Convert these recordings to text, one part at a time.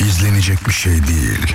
İzlenecek bir şey değil.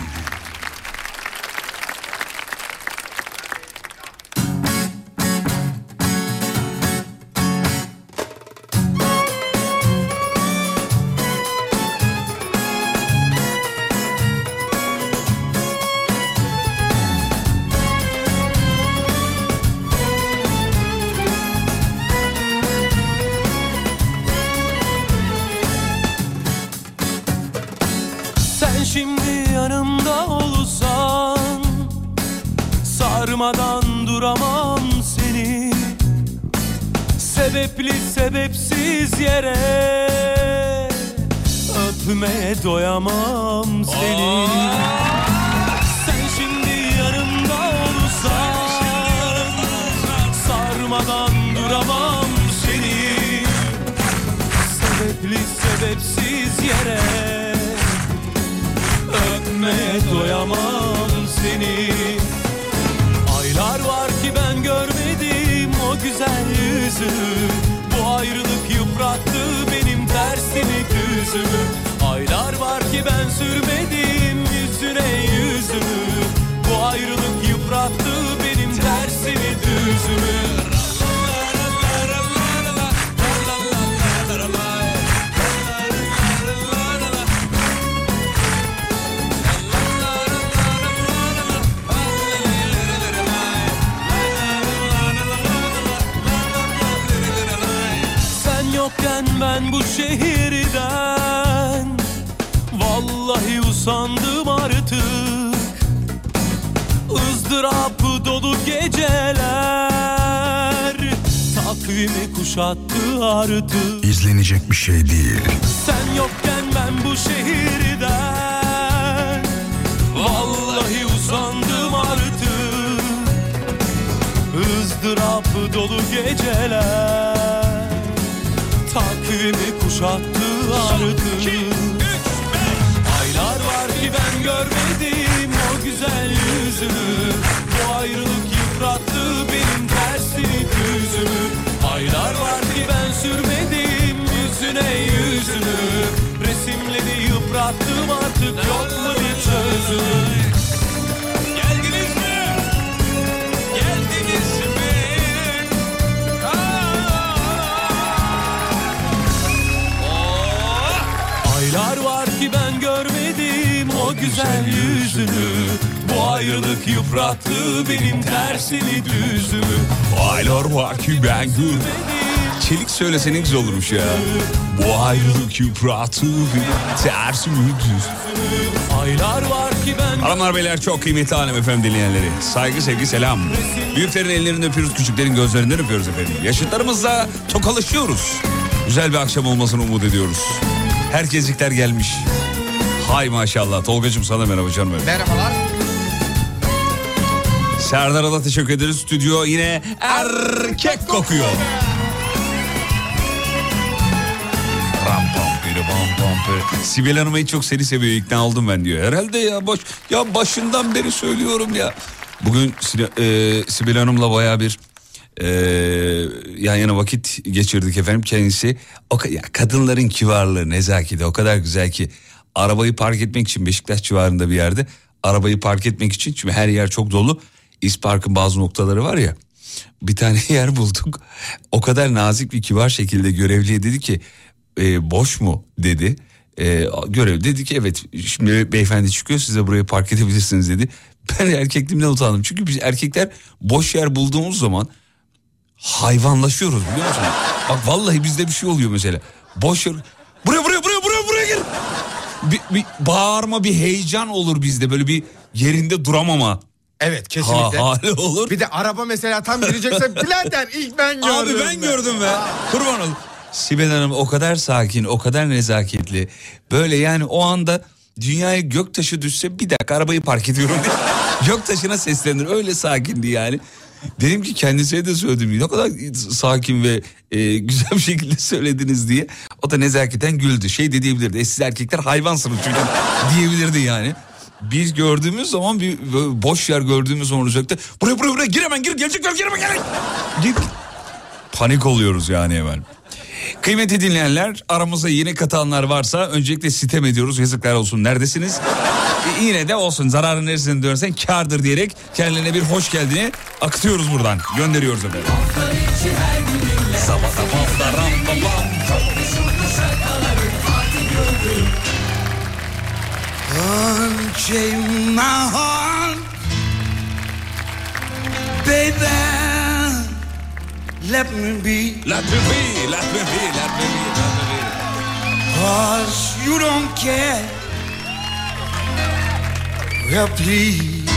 Doyamam seni Sen şimdi yanımda olsan Sarmadan duramam seni. Sebepli sebepsiz yere Öpmeye doyamam seni. Aylar var ki ben görmedim o güzel yüzünü Bu ayrılık yıprattı benim tersimi düzümü şehirden. Vallahi usandım artık. Izdırap dolu geceler. Takvimi kuşattı artık. İzlenecek bir şey değil. Sen yokken ben bu şehirden. Vallahi usandım artık. Izdırap dolu geceler Takvimi kuşattı artık Aylar var ki ben görmedim o güzel yüzünü Bu ayrılık yıprattı benim tersini düzümü. Aylar var ki ben sürmedim yüzüne yüzünü Resimleri yıprattım artık yok mu bir çözümü güzel yüzünü Bu ayrılık yıprattı benim tersini düzümü Aylar var ki ben gül. Çelik söylese ne güzel olurmuş ya. Bu ayrılık yıprattı beni tersimi düz. Aylar var ki ben Hanımlar beyler çok kıymetli Alem efendim dinleyenleri. Saygı sevgi selam. Büyüklerin ellerinden öpüyoruz, küçüklerin gözlerinden öpüyoruz efendim. Yaşıtlarımızla tokalaşıyoruz. Güzel bir akşam olmasını umut ediyoruz. Herkeslikler gelmiş. Hay maşallah. Tolgacığım sana merhaba canım benim. Merhabalar. Serdar'a da teşekkür ederiz. Stüdyo yine erkek kokuyor. Sibel Hanım'ı en çok seni seviyor ikna oldum ben diyor. Herhalde ya baş, ya başından beri söylüyorum ya. Bugün e, Sibel Hanım'la baya bir e, yan yana vakit geçirdik efendim. Kendisi o, ya kadınların kivarlığı, nezaketi o kadar güzel ki arabayı park etmek için Beşiktaş civarında bir yerde arabayı park etmek için çünkü her yer çok dolu. İspark'ın bazı noktaları var ya bir tane yer bulduk. O kadar nazik bir kibar şekilde görevliye dedi ki "E, boş mu dedi. E, görev dedi ki evet şimdi beyefendi çıkıyor size buraya park edebilirsiniz dedi. Ben erkekliğimden utandım. Çünkü biz erkekler boş yer bulduğumuz zaman hayvanlaşıyoruz biliyor musun? Bak vallahi bizde bir şey oluyor mesela. Boş yer... Buraya buraya buraya buraya buraya gir. Bir, bir bağırma bir heyecan olur bizde böyle bir yerinde duramama Evet ha, kesinlikle. hali olur. Bir de araba mesela tam girecekse birader ilk ben gördüm. Abi ben gördüm be. Kurban ol. Sibel Hanım o kadar sakin, o kadar nezaketli. Böyle yani o anda dünyaya göktaşı düşse bir dakika arabayı park ediyorum diye. Göktaşına seslenir. Öyle sakindi yani. Dedim ki kendisine de söyledim. Ne kadar sakin ve e, güzel bir şekilde söylediniz diye. O da nezaketen güldü. Şey de diyebilirdi. E, siz erkekler hayvansınız çünkü diyebilirdi yani. Biz gördüğümüz zaman bir boş yer gördüğümüz zaman olacaktı. Buraya buraya buraya gir hemen gir gelecekler gir hemen gir. Gir. Panik oluyoruz yani hemen. Kıymetli dinleyenler aramızda yeni katılanlar varsa öncelikle sitem ediyoruz yazıklar olsun neredesiniz? E, yine de olsun zararın neresini dönsen kardır diyerek kendilerine bir hoş geldini akıtıyoruz buradan gönderiyoruz efendim. Sabah sabah da ram bam bam. Unchain my heart, baby. Let me be, Let me be, let me be, let me be, let me be. cause you don't care. Well, please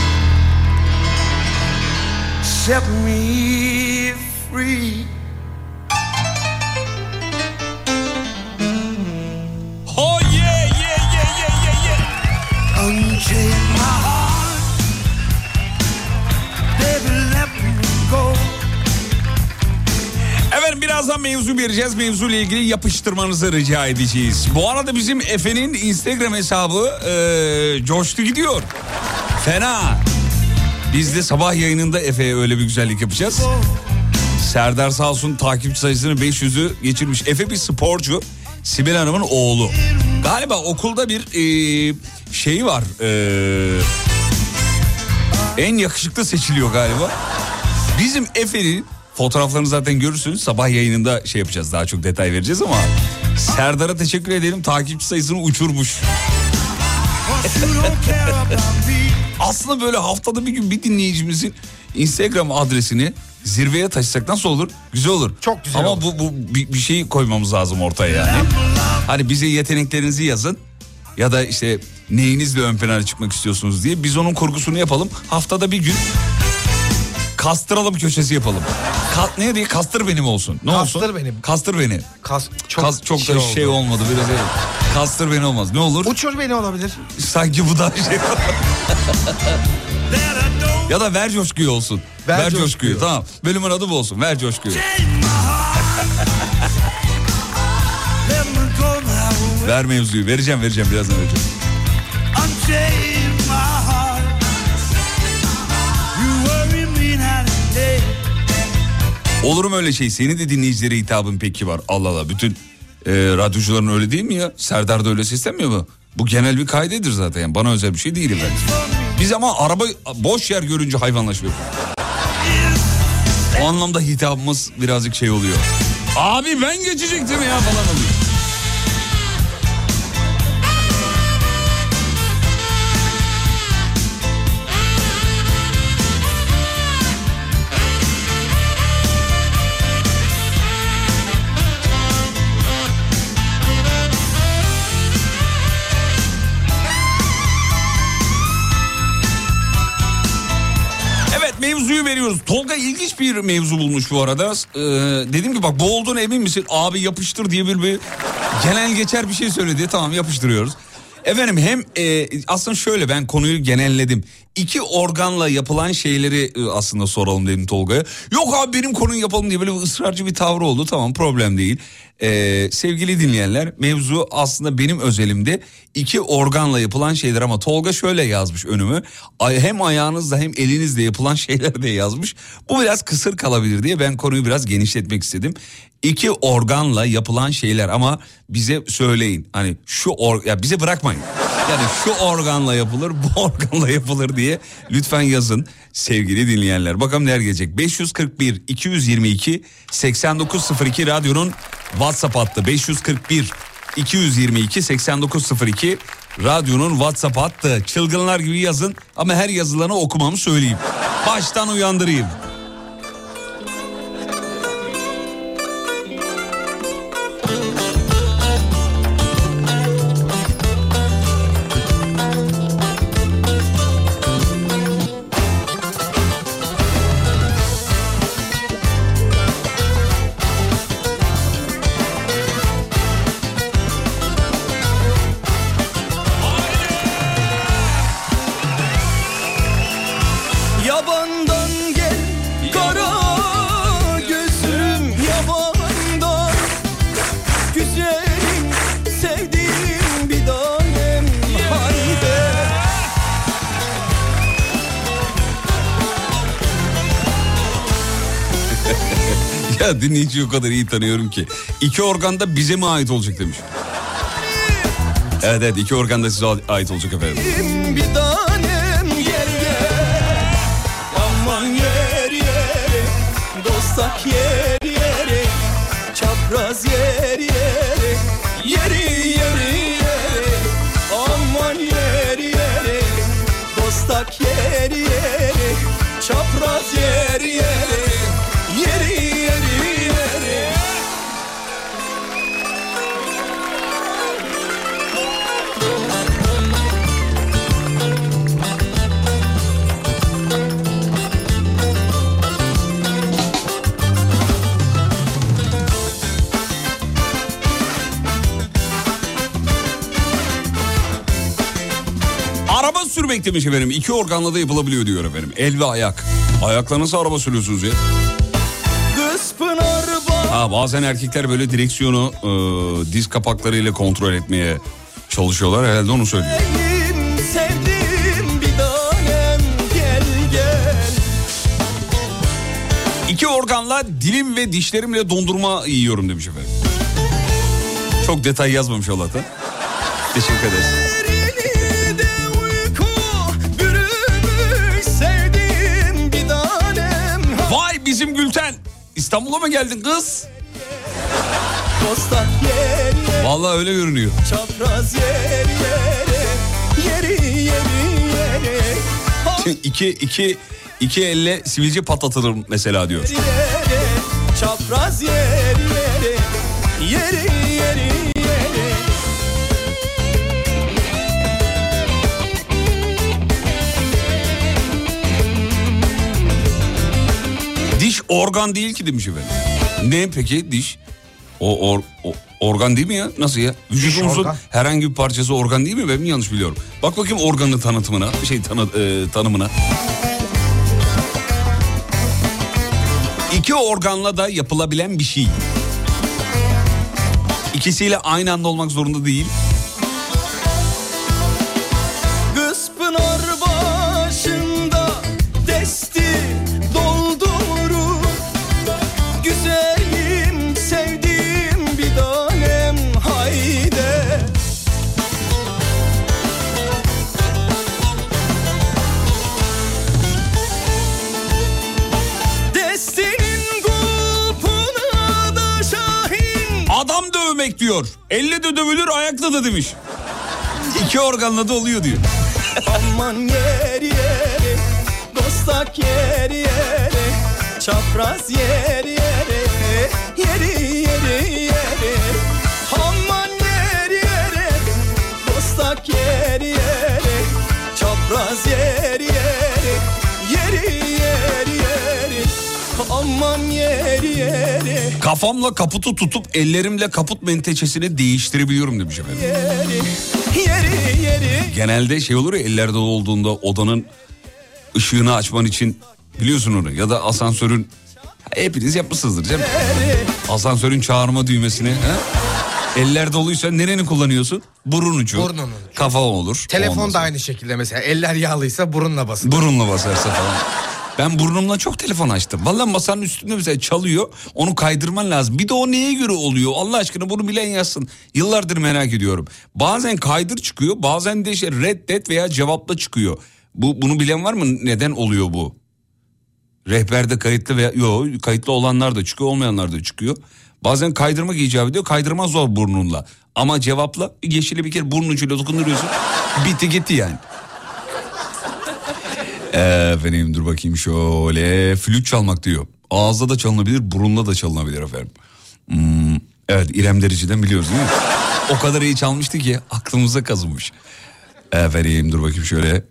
set me free. Oh yeah, yeah, yeah, yeah, yeah, yeah. Unchain my heart, baby. Let me go. Efendim birazdan mevzu vereceğiz. Mevzuyla ilgili yapıştırmanızı rica edeceğiz. Bu arada bizim Efe'nin Instagram hesabı e, coştu gidiyor. Fena. Biz de sabah yayınında Efe'ye öyle bir güzellik yapacağız. Serdar sağ olsun takipçi sayısını 500'ü geçirmiş. Efe bir sporcu. Sibel Hanım'ın oğlu. Galiba okulda bir e, şey var. E, en yakışıklı seçiliyor galiba. Bizim Efe'nin fotoğraflarını zaten görürsünüz. Sabah yayınında şey yapacağız daha çok detay vereceğiz ama Serdar'a teşekkür edelim takipçi sayısını uçurmuş. Aslında böyle haftada bir gün bir dinleyicimizin Instagram adresini zirveye taşısak nasıl olur? Güzel olur. Çok güzel Ama olur. bu, bu bir, bir şey koymamız lazım ortaya yani. Hani bize yeteneklerinizi yazın ya da işte neyinizle ön plana çıkmak istiyorsunuz diye biz onun kurgusunu yapalım. Haftada bir gün kastıralım köşesi yapalım. Ka- ne diye kastır benim olsun. Ne olsun? Kastır benim. Kastır beni. Kas, çok, Kas, çok da şey, oldu. olmadı biraz evet. Kastır beni olmaz. Ne olur? Uçur beni olabilir. Sanki bu da şey. ya da ver coşkuyu olsun. Ver, Ver coşkuyu. coşkuyu. Tamam. Bölümün adı bu olsun. Ver coşkuyu. Ver mevzuyu. Vereceğim vereceğim birazdan vereceğim. Olur mu öyle şey? Senin de dinleyicilere hitabın peki var. Allah Allah. Bütün e, radyocuların öyle değil mi ya? Serdar da öyle seslenmiyor mu? Bu genel bir kaydedir zaten. Yani bana özel bir şey değil efendim. Biz ama araba boş yer görünce hayvanlaşıyoruz. O anlamda hitabımız birazcık şey oluyor. Abi ben geçecektim ya falan oluyor. Veriyoruz. Tolga ilginç bir mevzu bulmuş bu arada. Ee, dedim ki bak bu olduğuna emin misin? Abi yapıştır diye bir, bir genel geçer bir şey söyledi. Tamam yapıştırıyoruz. Efendim hem e, aslında şöyle ben konuyu genelledim. İki organla yapılan şeyleri e, aslında soralım dedim Tolga'ya. Yok abi benim konuyu yapalım diye böyle ısrarcı bir tavrı oldu. Tamam problem değil. Ee, sevgili dinleyenler mevzu aslında benim özelimde iki organla yapılan şeyler ama Tolga şöyle yazmış önümü. Hem ayağınızla hem elinizle yapılan şeyler de yazmış. Bu biraz kısır kalabilir diye ben konuyu biraz genişletmek istedim. İki organla yapılan şeyler ama bize söyleyin. Hani şu or ya bize bırakmayın. Yani şu organla yapılır, bu organla yapılır diye lütfen yazın sevgili dinleyenler. Bakalım neler gelecek. 541 222 8902 radyonun WhatsApp hattı 541 222 8902 radyonun WhatsApp hattı. Çılgınlar gibi yazın ama her yazılanı okumamı söyleyeyim. Baştan uyandırayım. Dinleyiciyi o kadar iyi tanıyorum ki. İki organ da bize mi ait olacak demiş. Evet evet iki organ da size ait olacak efendim. Bir tanem gel gel Aman yer yere Dostak yer yere Çapraz yer yere Yeri yere Aman yer yere Dostak yer yere Çapraz yer yere sürmek demiş efendim. İki organla da yapılabiliyor diyor efendim. El ve ayak. Ayakla nasıl araba sürüyorsunuz ya? Ha, bazen erkekler böyle direksiyonu e, diz kapaklarıyla kontrol etmeye çalışıyorlar. Herhalde onu söylüyor. İki organla dilim ve dişlerimle dondurma yiyorum demiş efendim. Çok detay yazmamış Allah'tan. Teşekkür ederiz. İstanbul'a mı geldin kız? Vallahi öyle görünüyor. çapraz yer yere Yeri yeri yere iki, iki, iki elle sivilce patlatırım mesela diyor. Çapraz yer yere Yeri organ değil ki demiş efendim. Ne peki diş? O, or, o- organ değil mi ya? Nasıl ya? Vücudumuzun herhangi bir parçası organ değil mi? Ben mi yanlış biliyorum? Bak bakayım organın tanıtımına, şey tanı, e, tanımına. İki organla da yapılabilen bir şey. İkisiyle aynı anda olmak zorunda değil. Dövülür, ayakla da demiş. İki organla da oluyor diyor. Aman yer yere Dostak yer yere Çapraz yer yere Yeri yeri yere Aman yer yere Dostak yer yere Çapraz yer yere Aman yer yere Kafamla kaputu tutup ellerimle kaput menteşesini değiştirebiliyorum demiş efendim. Yeri yeri yeri Genelde şey olur ya ellerde olduğunda odanın ışığını açman için biliyorsun onu ya da asansörün hepiniz yapmışsınızdır canım. Asansörün çağırma düğmesini ha? Eller doluysa nereni kullanıyorsun? Burun ucu. Burnun ucu. Kafa olur. Telefon da aynı şekilde mesela. Eller yağlıysa burunla basın. Burunla basarsa falan. Ben burnumla çok telefon açtım. Vallahi masanın üstünde mesela çalıyor. Onu kaydırman lazım. Bir de o neye göre oluyor? Allah aşkına bunu bilen yazsın. Yıllardır merak ediyorum. Bazen kaydır çıkıyor. Bazen de işte reddet veya cevapla çıkıyor. Bu bunu bilen var mı? Neden oluyor bu? Rehberde kayıtlı veya yok kayıtlı olanlar da çıkıyor, olmayanlar da çıkıyor. Bazen kaydırmak icap ediyor. Kaydırma zor burnunla. Ama cevapla yeşili bir kere burnun ucuyla dokunduruyorsun. Bitti gitti yani. Efendim dur bakayım şöyle. Flüt çalmak diyor. Ağızda da çalınabilir, burunla da çalınabilir efendim. Hmm, evet İrem Derici'den biliyoruz değil mi? o kadar iyi çalmıştı ki aklımıza kazınmış. Efendim dur bakayım şöyle.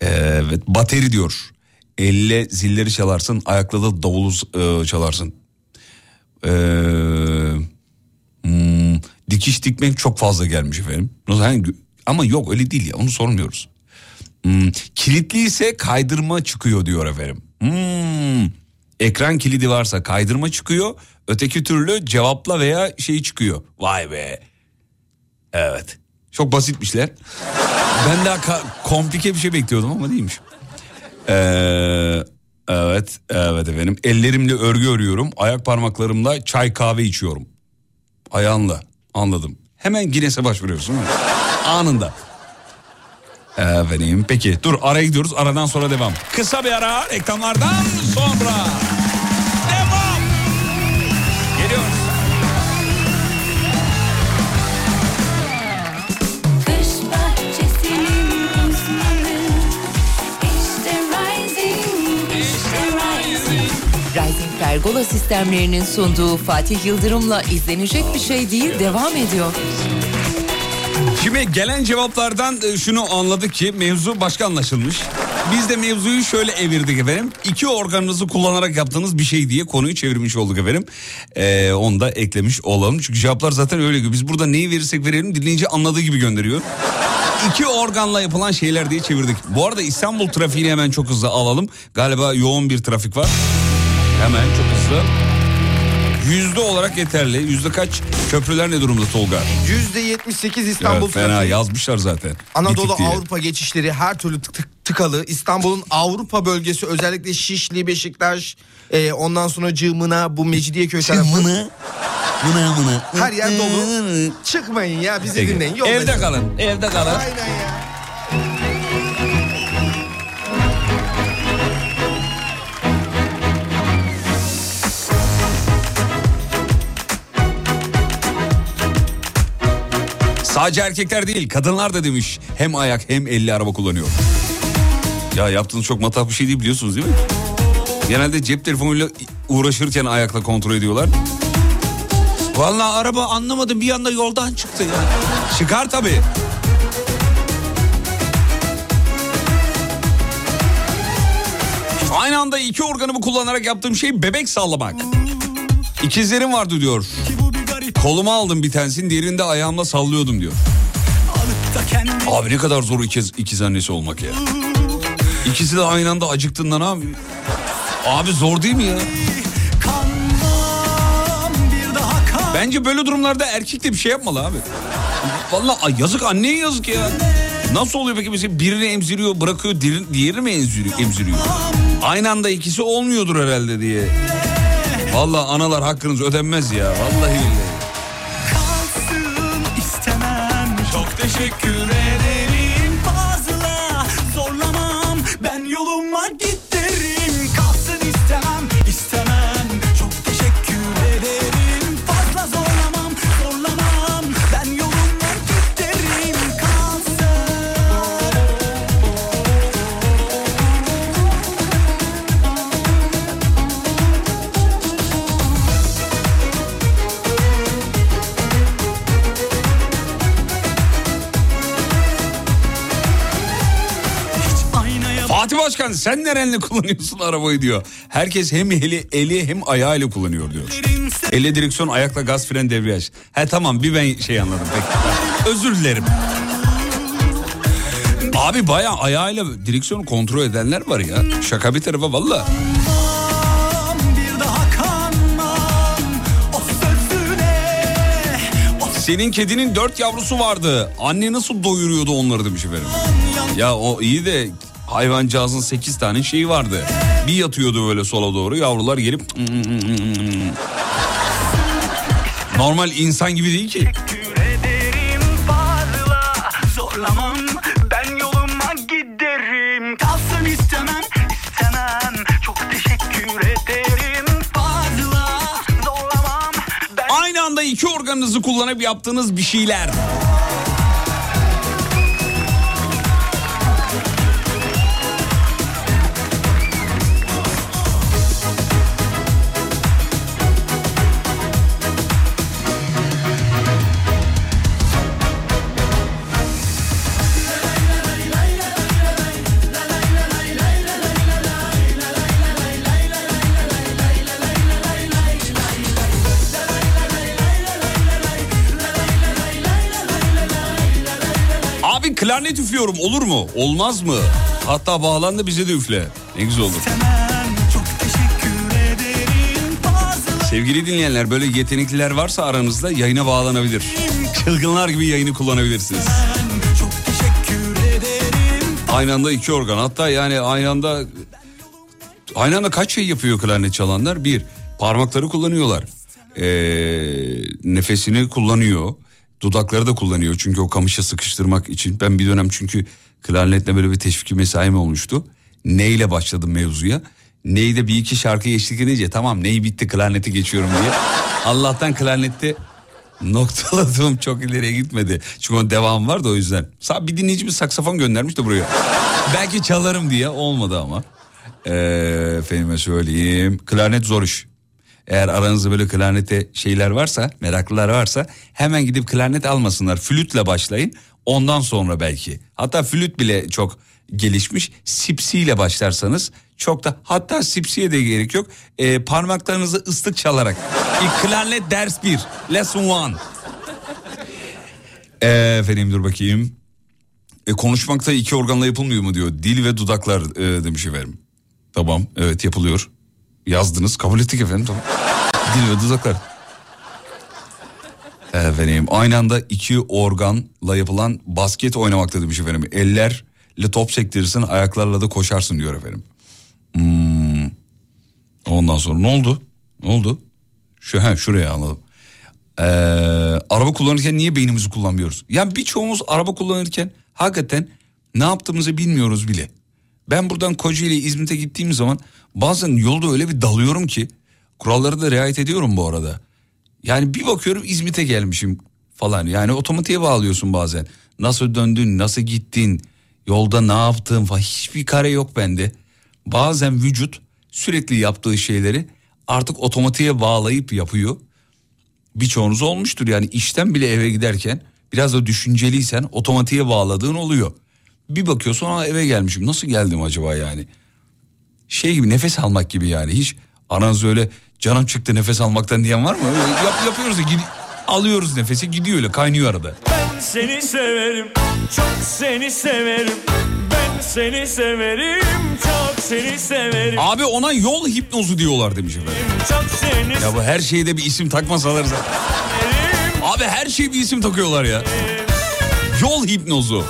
Evet bateri diyor. Elle zilleri çalarsın, ayakla da davulu e, çalarsın. Ee, hmm, dikiş dikmek çok fazla gelmiş efendim. Ama yok öyle değil ya onu sormuyoruz. Hmm, kilitli ise kaydırma çıkıyor diyor efendim. Hmm, ekran kilidi varsa kaydırma çıkıyor. Öteki türlü cevapla veya şey çıkıyor. Vay be. Evet. Çok basitmişler. Ben daha ka- komplike bir şey bekliyordum ama değilmiş. Ee, Evet, evet efendim. Ellerimle örgü örüyorum. Ayak parmaklarımla çay kahve içiyorum. Ayağınla. Anladım. Hemen Guinness'e başvuruyorsun. Anında. Efendim peki dur araya gidiyoruz aradan sonra devam. Kısa bir ara reklamlardan sonra. Devam. Geliyoruz. Rising Pergola sistemlerinin sunduğu Fatih Yıldırım'la izlenecek bir şey değil devam ediyor. Şimdi gelen cevaplardan e, şunu anladık ki mevzu başka anlaşılmış. Biz de mevzuyu şöyle evirdik efendim. İki organınızı kullanarak yaptığınız bir şey diye konuyu çevirmiş olduk efendim. Ee, onu da eklemiş olalım. Çünkü cevaplar zaten öyle gibi. Biz burada neyi verirsek verelim dinleyici anladığı gibi gönderiyor. İki organla yapılan şeyler diye çevirdik. Bu arada İstanbul trafiğini hemen çok hızlı alalım. Galiba yoğun bir trafik var. Hemen çok hızlı. Yüzde olarak yeterli. Yüzde kaç? Köprüler ne durumda Tolga? Yüzde 78 İstanbul Evet, fena trafiği. yazmışlar zaten. Anadolu Bitik diye. Avrupa geçişleri her türlü tık- tık- tıkalı. İstanbul'un Avrupa bölgesi özellikle Şişli, Beşiktaş, e, ondan sonra Cığmına, bu Mecidiyeköy tarafı. Mını. Mını mını. Her yer dolu. Çıkmayın ya bizi Peki. dinleyin. Yolda Evde kalın. Evde kalın. Aynen ya. Sadece erkekler değil kadınlar da demiş. Hem ayak hem elli araba kullanıyor. Ya yaptığınız çok matah bir şey değil biliyorsunuz değil mi? Genelde cep telefonuyla uğraşırken ayakla kontrol ediyorlar. Vallahi araba anlamadım bir anda yoldan çıktı ya. Çıkar tabii. Aynı anda iki organımı kullanarak yaptığım şey bebek sallamak. İkizlerim vardı diyor. Koluma aldım bir tanesini diğerini de ayağımla sallıyordum diyor. Abi ne kadar zor ikiz, ikiz annesi olmak ya. İkisi de aynı anda acıktığında ne yapıyor? Abi zor değil mi ya? Bence böyle durumlarda erkek de bir şey yapmalı abi. Vallahi ay yazık anneye yazık ya. Nasıl oluyor peki mesela birini emziriyor bırakıyor diğeri, diğeri mi emziriyor, emziriyor? Aynı anda ikisi olmuyordur herhalde diye. Vallahi analar hakkınız ödenmez ya. Vallahi billahi. Teşekkür Başkan sen nerenle kullanıyorsun arabayı diyor. Herkes hem eli, eli hem ayağıyla kullanıyor diyor. Elle direksiyon ayakla gaz fren debriyaj. He tamam bir ben şey anladım peki. Özür dilerim. Abi bayağı ayağıyla direksiyonu kontrol edenler var ya. Şaka bir tarafa valla. Senin kedinin dört yavrusu vardı. Anne nasıl doyuruyordu onları demiş efendim. Ya o iyi de hayvancağızın sekiz tane şeyi vardı. Bir yatıyordu böyle sola doğru yavrular gelip... Normal insan gibi değil ki. Aynı anda iki organınızı kullanıp yaptığınız bir şeyler. Klarnet üflüyorum olur mu? Olmaz mı? Hatta bağlan da bize de üfle. Ne güzel olur. Sevgili dinleyenler böyle yetenekliler varsa aranızda yayına bağlanabilir. Çılgınlar gibi yayını kullanabilirsiniz. Aynı anda iki organ hatta yani aynı anda Aynı anda kaç şey yapıyor klarnet çalanlar? Bir, parmakları kullanıyorlar. Ee, nefesini kullanıyor. Dudakları da kullanıyor çünkü o kamışa sıkıştırmak için. Ben bir dönem çünkü klarnetle böyle bir teşviki mesaim olmuştu. Neyle başladım mevzuya. Neyde bir iki şarkı eşlik edince tamam ney bitti klarneti geçiyorum diye. Allah'tan klarnette noktaladığım çok ileriye gitmedi. Çünkü onun devamı var da o yüzden. Bir dinleyicimiz saksafon göndermiş de buraya. Belki çalarım diye olmadı ama. Ee, efendime söyleyeyim. Klarnet zor iş. Eğer aranızda böyle klarnete şeyler varsa, meraklılar varsa hemen gidip klarnet almasınlar. Flütle başlayın. Ondan sonra belki. Hatta flüt bile çok gelişmiş. Sipsiyle başlarsanız çok da hatta sipsiye de gerek yok. Ee, parmaklarınızı ıslık çalarak. İlk klarnet ders 1. Lesson 1. Ee, efendim dur bakayım. E, konuşmakta iki organla yapılmıyor mu diyor. Dil ve dudaklar e, demiş efendim. Tamam evet yapılıyor. Yazdınız kabul ettik efendim tamam. Dil ve dudaklar. Efendim aynı anda iki organla yapılan basket oynamakta demiş efendim. Ellerle top sektirirsin ayaklarla da koşarsın diyor efendim. Hmm. Ondan sonra ne oldu? Ne oldu? Şu he şuraya anladım. Ee, araba kullanırken niye beynimizi kullanmıyoruz? Yani birçoğumuz araba kullanırken hakikaten ne yaptığımızı bilmiyoruz bile. Ben buradan Kocaeli İzmit'e gittiğim zaman bazen yolda öyle bir dalıyorum ki kuralları da riayet ediyorum bu arada. Yani bir bakıyorum İzmit'e gelmişim falan. Yani otomatiğe bağlıyorsun bazen. Nasıl döndün, nasıl gittin, yolda ne yaptın falan hiçbir kare yok bende. Bazen vücut sürekli yaptığı şeyleri artık otomatiğe bağlayıp yapıyor. Birçoğunuz olmuştur yani işten bile eve giderken biraz da düşünceliysen otomatiğe bağladığın oluyor. Bir bakıyorsun aa eve gelmişim nasıl geldim acaba yani? Şey gibi nefes almak gibi yani hiç aranızda öyle canım çıktı nefes almaktan diyen var mı? Yap, yapıyoruz da gid- alıyoruz nefesi gidiyor öyle kaynıyor arada. Ben seni severim, çok seni severim. Ben seni severim, çok seni severim. Abi ona yol hipnozu diyorlar demiş efendim. Çok seni Ya bu her şeyde bir isim takmasalar zaten. Abi her şeye bir isim takıyorlar ya. Yol hipnozu.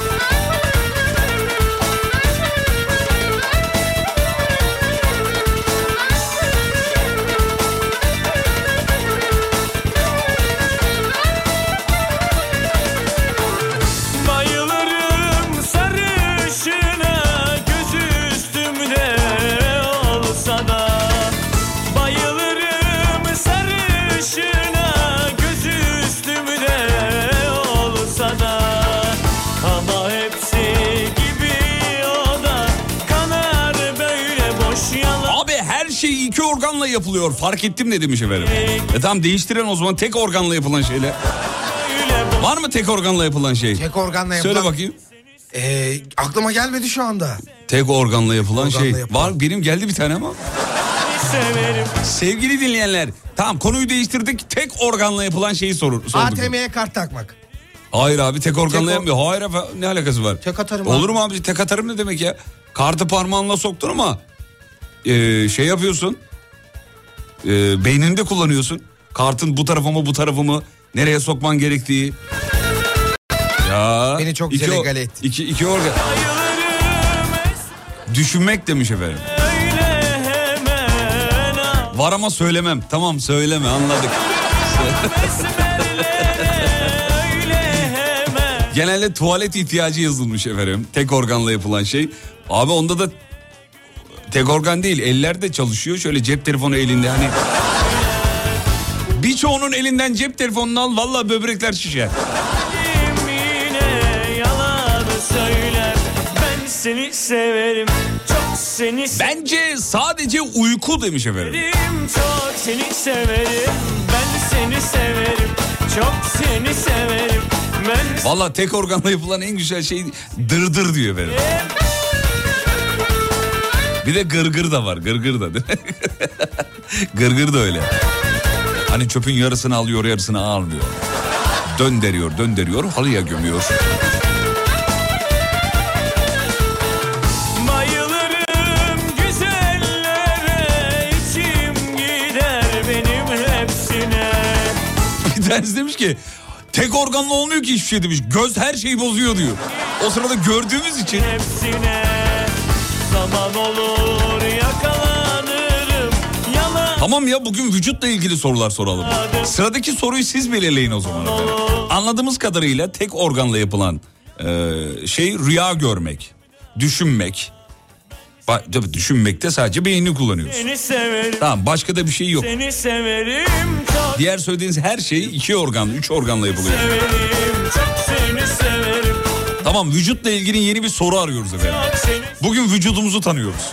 Yapılıyor. Fark ettim ne demiş efendim. E tamam değiştiren o zaman tek organla yapılan şeyler. Böyle Var mı tek organla yapılan şey? Tek organla yapılan... Söyle bakayım. Ee, aklıma gelmedi şu anda. Tek organla yapılan Organla şey. yapılan. Var benim geldi bir tane ama. severim Sevgili dinleyenler tamam konuyu değiştirdik. Tek organla yapılan şeyi sorur. ATM'ye kart takmak. Hayır abi tek organla Tek yapmıyor. Hayır efendim ne alakası var? Tek atarım Olur abi. mu abi tek atarım ne demek ya? Kartı parmağınla soktun ama e, şey yapıyorsun. E, beynini de kullanıyorsun. Kartın bu tarafı mı bu tarafı mı nereye sokman gerektiği. Ya. Beni çok iki o- delegale etti. İki, iki organ. Düşünmek demiş efendim. Var ama söylemem. Tamam söyleme anladık. Genelde tuvalet ihtiyacı yazılmış efendim. Tek organla yapılan şey. Abi onda da tek organ değil eller de çalışıyor. Şöyle cep telefonu elinde hani. Birçoğunun elinden cep telefonunu al valla böbrekler şişer. seni severim çok seni Bence sadece uyku demiş efendim. severim Çok seni severim ben seni severim Çok seni severim ben Valla tek organla yapılan en güzel şey dırdır diyor efendim. Bir de gırgır da var gırgır da değil mi? gırgır da öyle. Hani çöpün yarısını alıyor yarısını almıyor. Döndürüyor döndürüyor halıya gömüyor. Bir tanesi demiş ki tek organla olmuyor ki hiçbir şey demiş. Göz her şeyi bozuyor diyor. O sırada gördüğümüz için hepsine Zaman olur yakalanırım Tamam ya bugün vücutla ilgili sorular soralım. Sıradaki soruyu siz belirleyin o zaman. efendim. Anladığımız kadarıyla tek organla yapılan e, şey rüya görmek, düşünmek. Ba- tabii düşünmekte sadece beynini severim, Tamam başka da bir şey yok. Diğer söylediğiniz her şey iki organ, üç organla yapılıyor. severim, çok seni severim, Tamam vücutla ilgili yeni bir soru arıyoruz efendim. Bugün vücudumuzu tanıyoruz.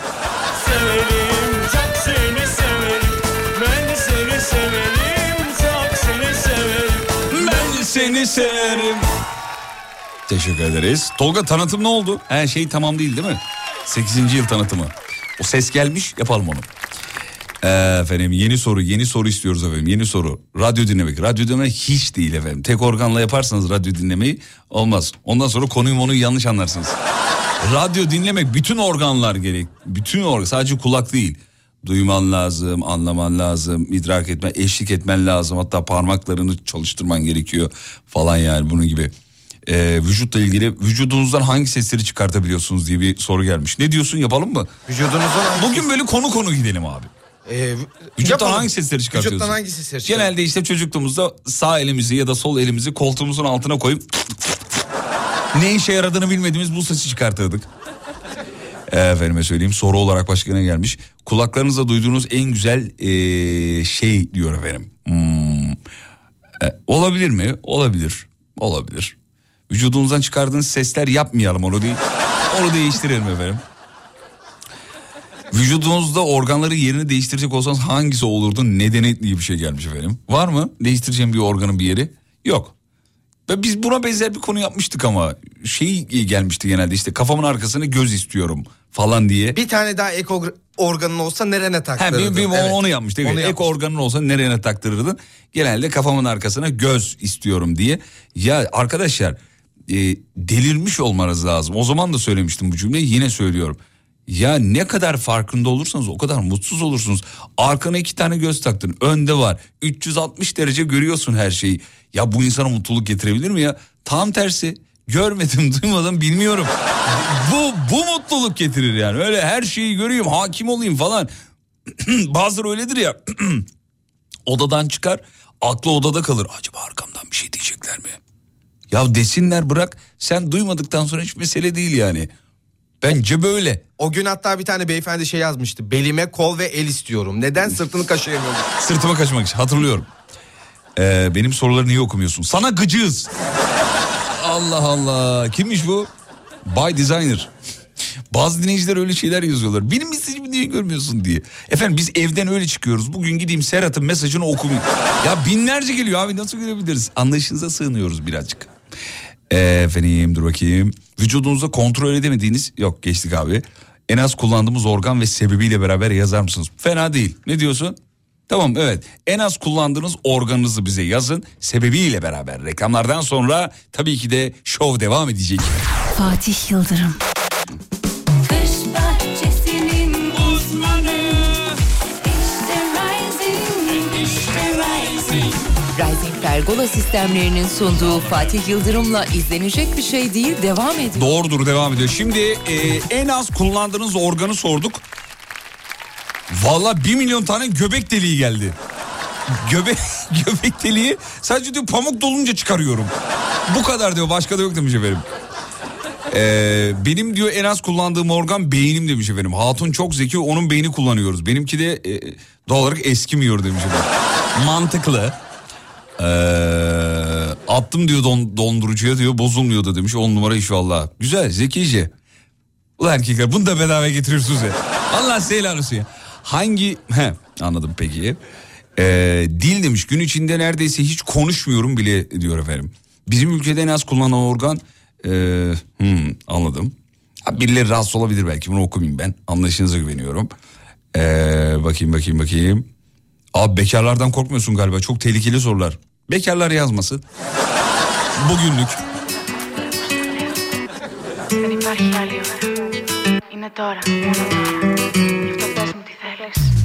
severim, çok seni severim. Ben de seni severim, çok seni severim. Ben seni severim. Teşekkür ederiz. Tolga tanıtım ne oldu? Her şey tamam değil değil mi? 8. yıl tanıtımı. O ses gelmiş yapalım onu. Ee, efendim yeni soru yeni soru istiyoruz efendim yeni soru. Radyo dinlemek. Radyo dinlemek hiç değil efendim. Tek organla yaparsanız radyo dinlemeyi olmaz. Ondan sonra konuyu onu yanlış anlarsınız. radyo dinlemek bütün organlar gerek. Bütün organ sadece kulak değil. Duyman lazım, anlaman lazım, idrak etmen, eşlik etmen lazım. Hatta parmaklarını çalıştırman gerekiyor falan yani bunun gibi. Ee, vücutla ilgili vücudunuzdan hangi sesleri çıkartabiliyorsunuz diye bir soru gelmiş. Ne diyorsun yapalım mı? Vücudunuzdan Bugün böyle konu konu gidelim abi. E, Vücuttan hangi sesleri çıkartıyorsun? Vücuttan hangi sesleri çıkartıyorsun? Genelde işte çocukluğumuzda sağ elimizi ya da sol elimizi koltuğumuzun altına koyup ne işe yaradığını bilmediğimiz bu sesi çıkartırdık. Efendime söyleyeyim soru olarak başka ne gelmiş? Kulaklarınızda duyduğunuz en güzel eee, şey diyor efendim. Hmm. E, olabilir mi? Olabilir. Olabilir. Vücudunuzdan çıkardığınız sesler yapmayalım onu değil. Onu değiştirelim efendim. Vücudunuzda organları yerini değiştirecek olsanız hangisi olurdu? Nedeni diye bir şey gelmiş efendim. Var mı? Değiştireceğim bir organın bir yeri? Yok. Ve biz buna benzer bir konu yapmıştık ama şey gelmişti genelde işte kafamın arkasını göz istiyorum falan diye. Bir tane daha ek org- organın olsa nerene Ha, taktırırdın? bir, bir Evet. onu yapmıştık. Evet. Onu Ek yapmıştık. organın olsa nereye taktırırdın? Genelde kafamın arkasına göz istiyorum diye. Ya arkadaşlar e, delirmiş olmanız lazım. O zaman da söylemiştim bu cümleyi yine söylüyorum. Ya ne kadar farkında olursanız o kadar mutsuz olursunuz. Arkana iki tane göz taktın. Önde var. 360 derece görüyorsun her şeyi. Ya bu insana mutluluk getirebilir mi ya? Tam tersi. Görmedim, duymadım, bilmiyorum. bu bu mutluluk getirir yani. Öyle her şeyi göreyim, hakim olayım falan. Bazıları öyledir ya. Odadan çıkar, aklı odada kalır. Acaba arkamdan bir şey diyecekler mi? Ya desinler bırak. Sen duymadıktan sonra hiç mesele değil yani. Bence böyle. O gün hatta bir tane beyefendi şey yazmıştı. Belime kol ve el istiyorum. Neden sırtını kaşıyamıyorum? Sırtıma kaçmak için hatırlıyorum. Ee, benim soruları niye okumuyorsun? Sana gıcığız. Allah Allah. Kimmiş bu? By Designer. Bazı dinleyiciler öyle şeyler yazıyorlar. Benim mesajımı niye görmüyorsun diye. Efendim biz evden öyle çıkıyoruz. Bugün gideyim Serhat'ın mesajını okumayayım. ya binlerce geliyor abi nasıl görebiliriz? Anlayışınıza sığınıyoruz birazcık. Ee, efendim dur bakayım. Vücudunuzda kontrol edemediğiniz yok geçtik abi. En az kullandığımız organ ve sebebiyle beraber yazar mısınız? Fena değil. Ne diyorsun? Tamam evet. En az kullandığınız organınızı bize yazın. Sebebiyle beraber reklamlardan sonra tabii ki de şov devam edecek. Fatih Yıldırım. Pergola sistemlerinin sunduğu Fatih Yıldırım'la izlenecek bir şey değil devam ediyor. Doğrudur devam ediyor. Şimdi e, en az kullandığınız organı sorduk. Valla bir milyon tane göbek deliği geldi. Göbek, göbek deliği sadece diyor pamuk dolunca çıkarıyorum. Bu kadar diyor başka da yok demiş efendim. Ee, benim diyor en az kullandığım organ beynim demiş efendim. Hatun çok zeki onun beyni kullanıyoruz. Benimki de e, doğal olarak eskimiyor demiş efendim. Mantıklı. Ee, attım diyor don, dondurucuya diyor bozulmuyor da demiş. On numara iş valla. Güzel zekice. Ulan erkekler bunu da bedava getiriyorsunuz ya. Allah helal olsun ya. Hangi... He, anladım peki. Ee, dil demiş gün içinde neredeyse hiç konuşmuyorum bile diyor efendim. Bizim ülkede en az kullanılan organ... Ee, hmm, anladım. Birileri rahatsız olabilir belki bunu okumayayım ben. Anlayışınıza güveniyorum. Ee, bakayım bakayım bakayım. Abi bekarlardan korkmuyorsun galiba. Çok tehlikeli sorular. Bekarlar yazmasın. Bugünlük. Δεν υπάρχει άλλη ώρα. Είναι τώρα, μόνο τώρα. Γι' αυτό πες μου τι θέλεις.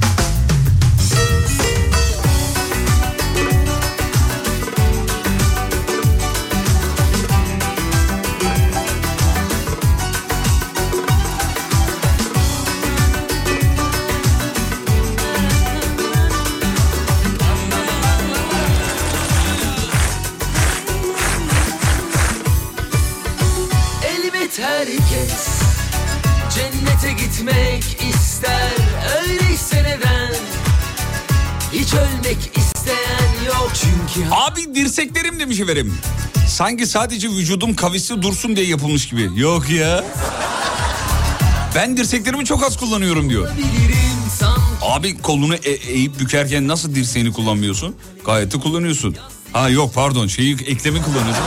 Demiş efendim. Sanki sadece vücudum kavisli dursun diye yapılmış gibi. Yok ya. Ben dirseklerimi çok az kullanıyorum diyor. Abi kolunu e- eğip bükerken nasıl dirseğini kullanmıyorsun? Gayet de kullanıyorsun. Ha yok pardon şeyi eklemi kullanıyorsun.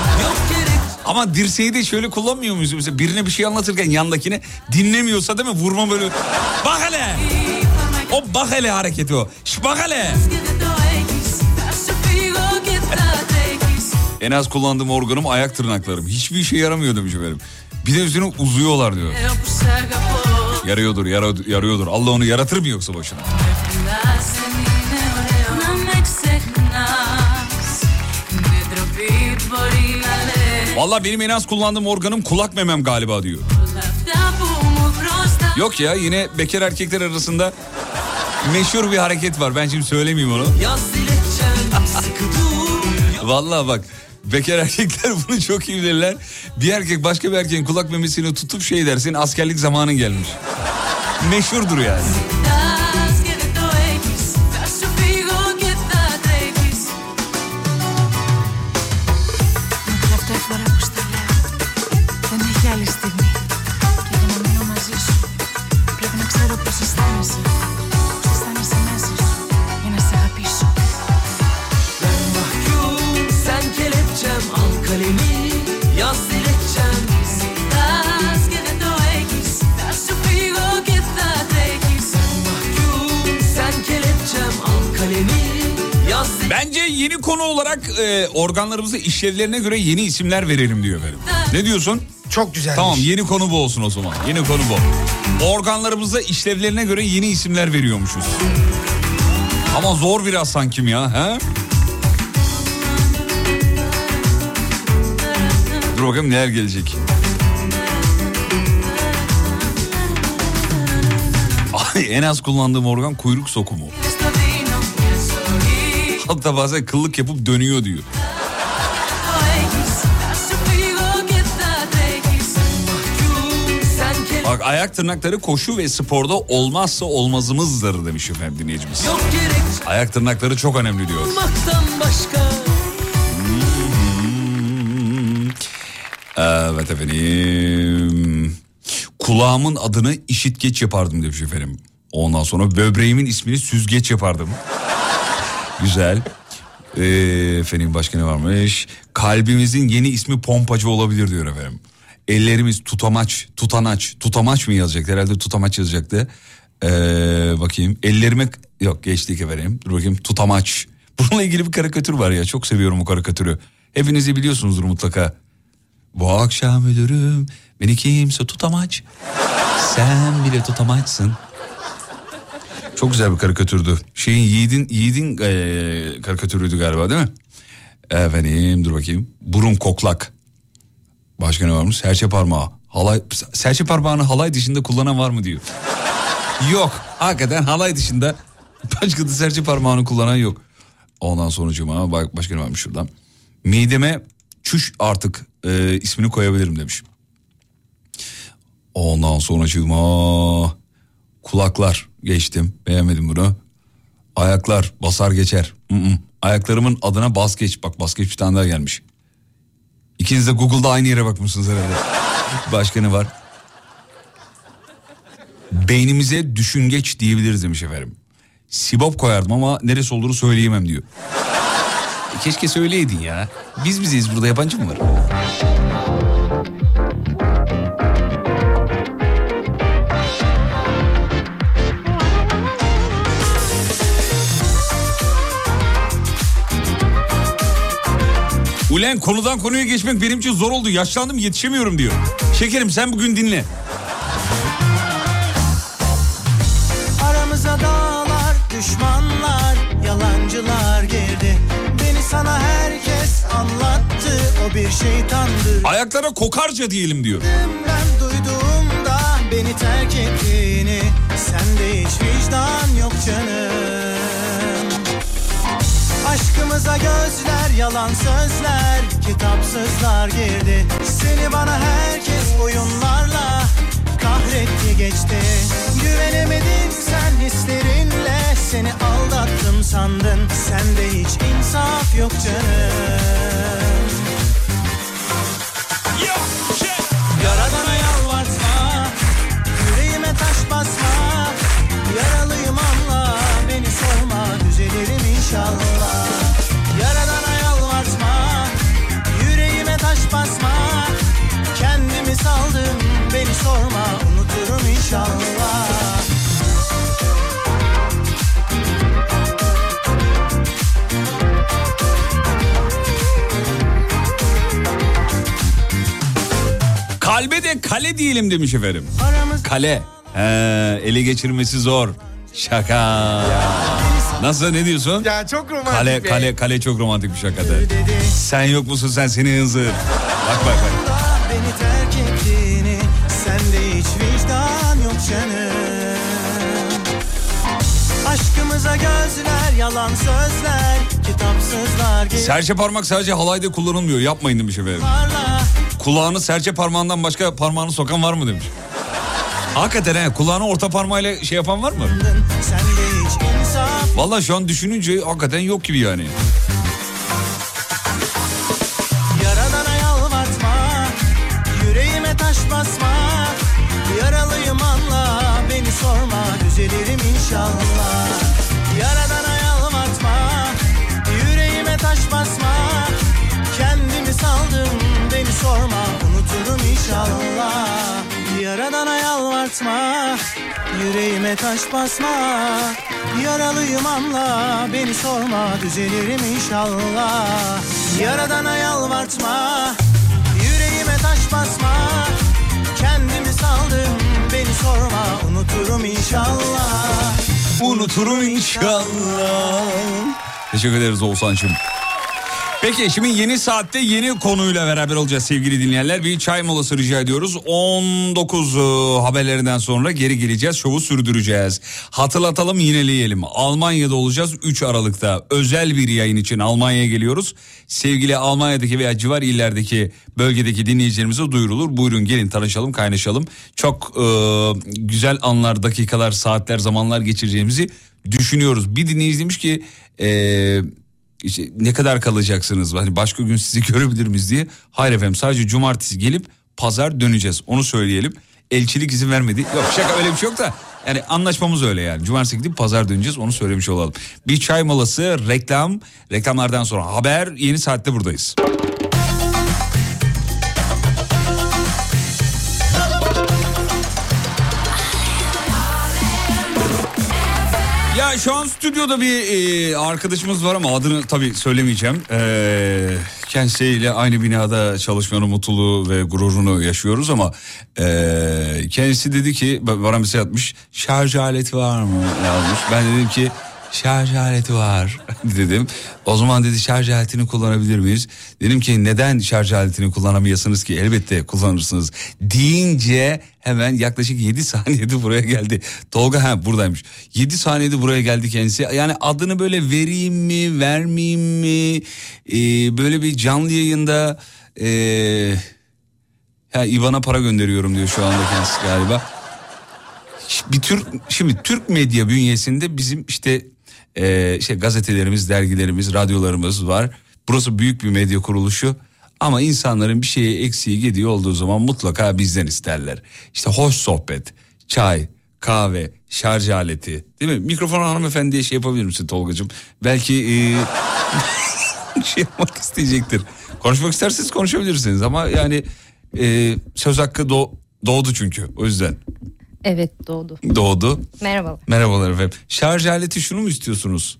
Ama dirseği de şöyle kullanmıyor muyuz? Mesela birine bir şey anlatırken yandakine dinlemiyorsa değil mi? Vurma böyle. Bak hele. O bak hele hareketi o. Şş, bak hele. En az kullandığım organım ayak tırnaklarım. Hiçbir işe yaramıyor demiş efendim. Bir de üstüne uzuyorlar diyor. Yarıyordur, yara- yarıyordur. Allah onu yaratır mı yoksa boşuna? Valla benim en az kullandığım organım kulak memem galiba diyor. Yok ya yine bekar erkekler arasında meşhur bir hareket var. Ben şimdi söylemeyeyim onu. Vallahi bak bekar erkekler bunu çok iyi bilirler. Bir erkek başka bir erkeğin kulak memesini tutup şey dersin askerlik zamanın gelmiş. Meşhurdur yani. Konu olarak e, organlarımıza işlevlerine göre yeni isimler verelim diyor efendim. Ne diyorsun? Çok güzelmiş. Tamam yeni konu bu olsun o zaman. Yeni konu bu. Organlarımıza işlevlerine göre yeni isimler veriyormuşuz. Ama zor biraz sanki ya. He? Dur bakalım neler gelecek. Ay, en az kullandığım organ kuyruk sokumu da bazen kıllık yapıp dönüyor diyor. Bak ayak tırnakları koşu ve sporda olmazsa olmazımızdır demiş efendim dinleyicimiz. Ayak tırnakları çok önemli diyor. Evet efendim. Kulağımın adını işitgeç yapardım demiş efendim. Ondan sonra böbreğimin ismini süzgeç yapardım. Güzel. Ee, efendim başka ne varmış? Kalbimizin yeni ismi pompacı olabilir diyor efendim. Ellerimiz tutamaç, tutanaç, tutamaç mı yazacaktı? Herhalde tutamaç yazacaktı. Ee, bakayım. Ellerime yok geçtik efendim. Dur bakayım tutamaç. Bununla ilgili bir karikatür var ya. Çok seviyorum bu karikatürü. Hepiniz de biliyorsunuzdur mutlaka. Bu akşam ölürüm beni kimse tutamaç. Sen bile tutamaçsın. Çok güzel bir karikatürdü. Şeyin Yiğit'in Yiğit'in eee, karikatürüydü galiba değil mi? Efendim dur bakayım. Burun koklak. Başka ne varmış? Serçe parmağı. Halay, serçe parmağını halay dışında kullanan var mı diyor. yok. Hakikaten halay dışında başka da serçe parmağını kullanan yok. Ondan sonucuma bak başka ne varmış şuradan. Mideme çüş artık e, ismini koyabilirim demiş. Ondan sonucuma kulaklar geçtim beğenmedim bunu. Ayaklar basar geçer. Ayaklarımın adına bas geç. Bak bas geç bir tane daha gelmiş. İkiniz de Google'da aynı yere bakmışsınız herhalde. Başka ne var? Beynimize düşüngeç diyebiliriz demiş efendim. Sibop koyardım ama neresi olduğunu söyleyemem diyor. E, Keşke söyleydin ya. Biz bizeyiz burada yabancı mı var? Ulen konudan konuya geçmek benim için zor oldu. Yaşlandım yetişemiyorum diyor. Şekerim sen bugün dinle. Aramıza dağlar, düşmanlar, yalancılar girdi. Beni sana herkes anlattı, o bir şeytandı. Ayaklara kokarca diyelim diyor. Ben duyduğumda beni terk ettiğini, sende hiç vicdan yok canım. Aşkımıza gözler yalan sözler Kitapsızlar girdi. Seni bana herkes oyunlarla Kahretti geçti. Güvenemedim sen hislerinle Seni aldattım sandın. Sende hiç insaf yok canım. Yaradana yalvartma Yüreğime taş basma. Yaralıyım anla Beni sorma düzelirim inşallah. Kendimi saldım Beni sorma Unuturum inşallah Kalbe de kale diyelim demiş efendim. Aramız Kale. He, ele geçirmesi zor. Şaka. Nasıl ne diyorsun? Ya çok romantik Kale kale kale çok romantik bir şakadır. Sen yok musun sen seni hınzır. Bak bak bak. Beni terk ettiğini Sende hiç vicdan yok canım Aşkımıza gözler yalan sözler Kitapsızlar Serçe parmak sadece halayda kullanılmıyor. Yapmayın demiş efendim. Kulağını serçe parmağından başka parmağını sokan var mı demiş. Hakikaten he kulağını orta parmağıyla şey yapan var mı? Vallahi şu an düşününce hakikaten yok gibi yani. İnşallah Yaradana yalvartma Yüreğime taş basma. Kendimi saldım Beni sorma. Unuturum inşallah. Yaradana yalvartma Yüreğime taş basma. Yaralıyım anla Beni sorma. Düzelirim inşallah. Yaradana yalvartma Yüreğime taş basma. Kendimi saldım Beni sorma. Unuturum inşallah Unuturum inşallah. Teşekkür ederiz Oğuzhan'cığım. Peki şimdi yeni saatte yeni konuyla beraber olacağız sevgili dinleyenler. Bir çay molası rica ediyoruz. 19 e, haberlerinden sonra geri geleceğiz. Şovu sürdüreceğiz. Hatırlatalım yineleyelim. Almanya'da olacağız 3 Aralık'ta. Özel bir yayın için Almanya'ya geliyoruz. Sevgili Almanya'daki veya civar illerdeki bölgedeki dinleyicilerimize duyurulur. Buyurun gelin tanışalım kaynaşalım. Çok e, güzel anlar, dakikalar, saatler, zamanlar geçireceğimizi düşünüyoruz. Bir dinleyici demiş ki... E, işte ne kadar kalacaksınız? Hani başka gün sizi görebilir miyiz diye. Hayır efendim sadece cumartesi gelip pazar döneceğiz. Onu söyleyelim. Elçilik izin vermedi. Yok şaka öyle bir şey yok da. Yani anlaşmamız öyle yani. Cumartesi gidip pazar döneceğiz onu söylemiş olalım. Bir çay molası, reklam, reklamlardan sonra haber yeni saatte buradayız. Ya şu an stüdyoda bir e, arkadaşımız var ama adını tabii söylemeyeceğim. E, kendisiyle aynı binada çalışmanın mutluluğu ve gururunu yaşıyoruz ama e, kendisi dedi ki bana mesaj atmış şarj aleti var mı yazmış. Ben dedim ki şarj aleti var dedim. O zaman dedi şarj aletini kullanabilir miyiz? Dedim ki neden şarj aletini kullanamayasınız ki? Elbette kullanırsınız. Deyince hemen yaklaşık 7 saniyede buraya geldi. Tolga ha buradaymış. 7 saniyede buraya geldi kendisi. Yani adını böyle vereyim mi vermeyeyim mi? Ee, böyle bir canlı yayında... Ee, ha, İvan'a para gönderiyorum diyor şu anda kendisi galiba. Bir Türk şimdi Türk medya bünyesinde bizim işte e, işte gazetelerimiz, dergilerimiz, radyolarımız var. Burası büyük bir medya kuruluşu. Ama insanların bir şeye eksiği gidiyor olduğu zaman mutlaka bizden isterler. İşte hoş sohbet, çay, kahve, şarj aleti değil mi? Mikrofon hanımefendiye şey yapabilir misin Tolgacığım? Belki e, şey yapmak isteyecektir. Konuşmak isterseniz konuşabilirsiniz ama yani e, söz hakkı doğ- doğdu çünkü o yüzden Evet doğdu. doğdu. Merhaba. Merhabalar efendim. Şarj aleti şunu mu istiyorsunuz?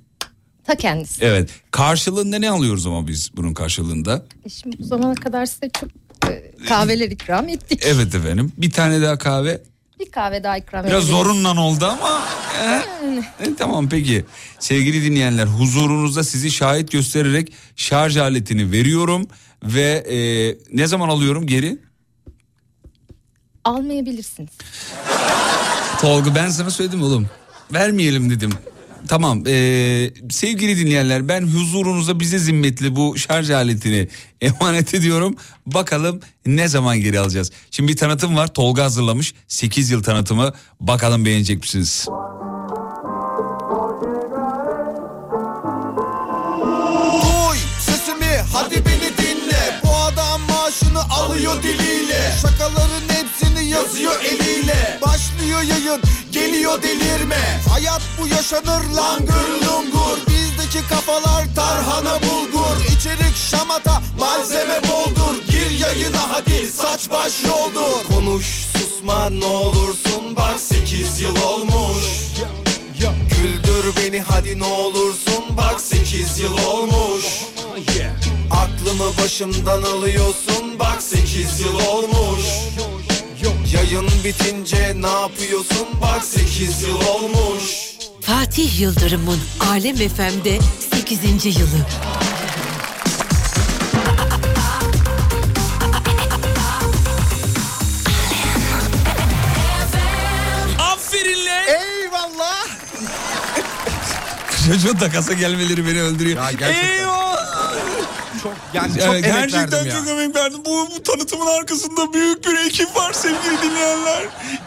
Ta kendisi. Evet. Karşılığında ne alıyoruz ama biz bunun karşılığında? E Şimdi bu zamana kadar size çok e, kahveler ikram ettik. Evet efendim. Bir tane daha kahve. Bir kahve daha ikram Biraz edelim. zorunla oldu ama. e, e, tamam peki. Sevgili dinleyenler huzurunuzda sizi şahit göstererek şarj aletini veriyorum. Ve e, ne zaman alıyorum geri? Almayabilirsiniz. Tolga ben sana söyledim oğlum. Vermeyelim dedim. Tamam ee, sevgili dinleyenler ben huzurunuza bize zimmetli bu şarj aletini emanet ediyorum. Bakalım ne zaman geri alacağız. Şimdi bir tanıtım var Tolga hazırlamış 8 yıl tanıtımı bakalım beğenecek misiniz? Duy sesimi hadi beni dinle bu adam maaşını alıyor diliyle şakaların hepsini yazıyor eliyle. Başlıyor yayın geliyor delirme. Hayat bu yaşanır langır lungur Bizdeki kafalar tarhana bulgur. İçerik şamata malzeme boldur. Gir yayına hadi saç baş yoldur. Konuş susma ne olursun bak 8 yıl olmuş. Güldür beni hadi ne olursun bak 8 yıl olmuş. Aklımı başımdan alıyorsun bak 8 yıl olmuş Yayın bitince ne yapıyorsun bak 8 yıl olmuş Fatih Yıldırım'ın Alem FM'de 8. yılı. Aferin lan. Eyvallah. Çocuğun takasa gelmeleri beni öldürüyor. Ya gerçekten. Eyvah. Çok yani çok Evet, emek gerçekten verdim ya. çok emek verdim. Bu, bu tanıtımın arkasında büyük bir ekip var sevgili dinleyenler.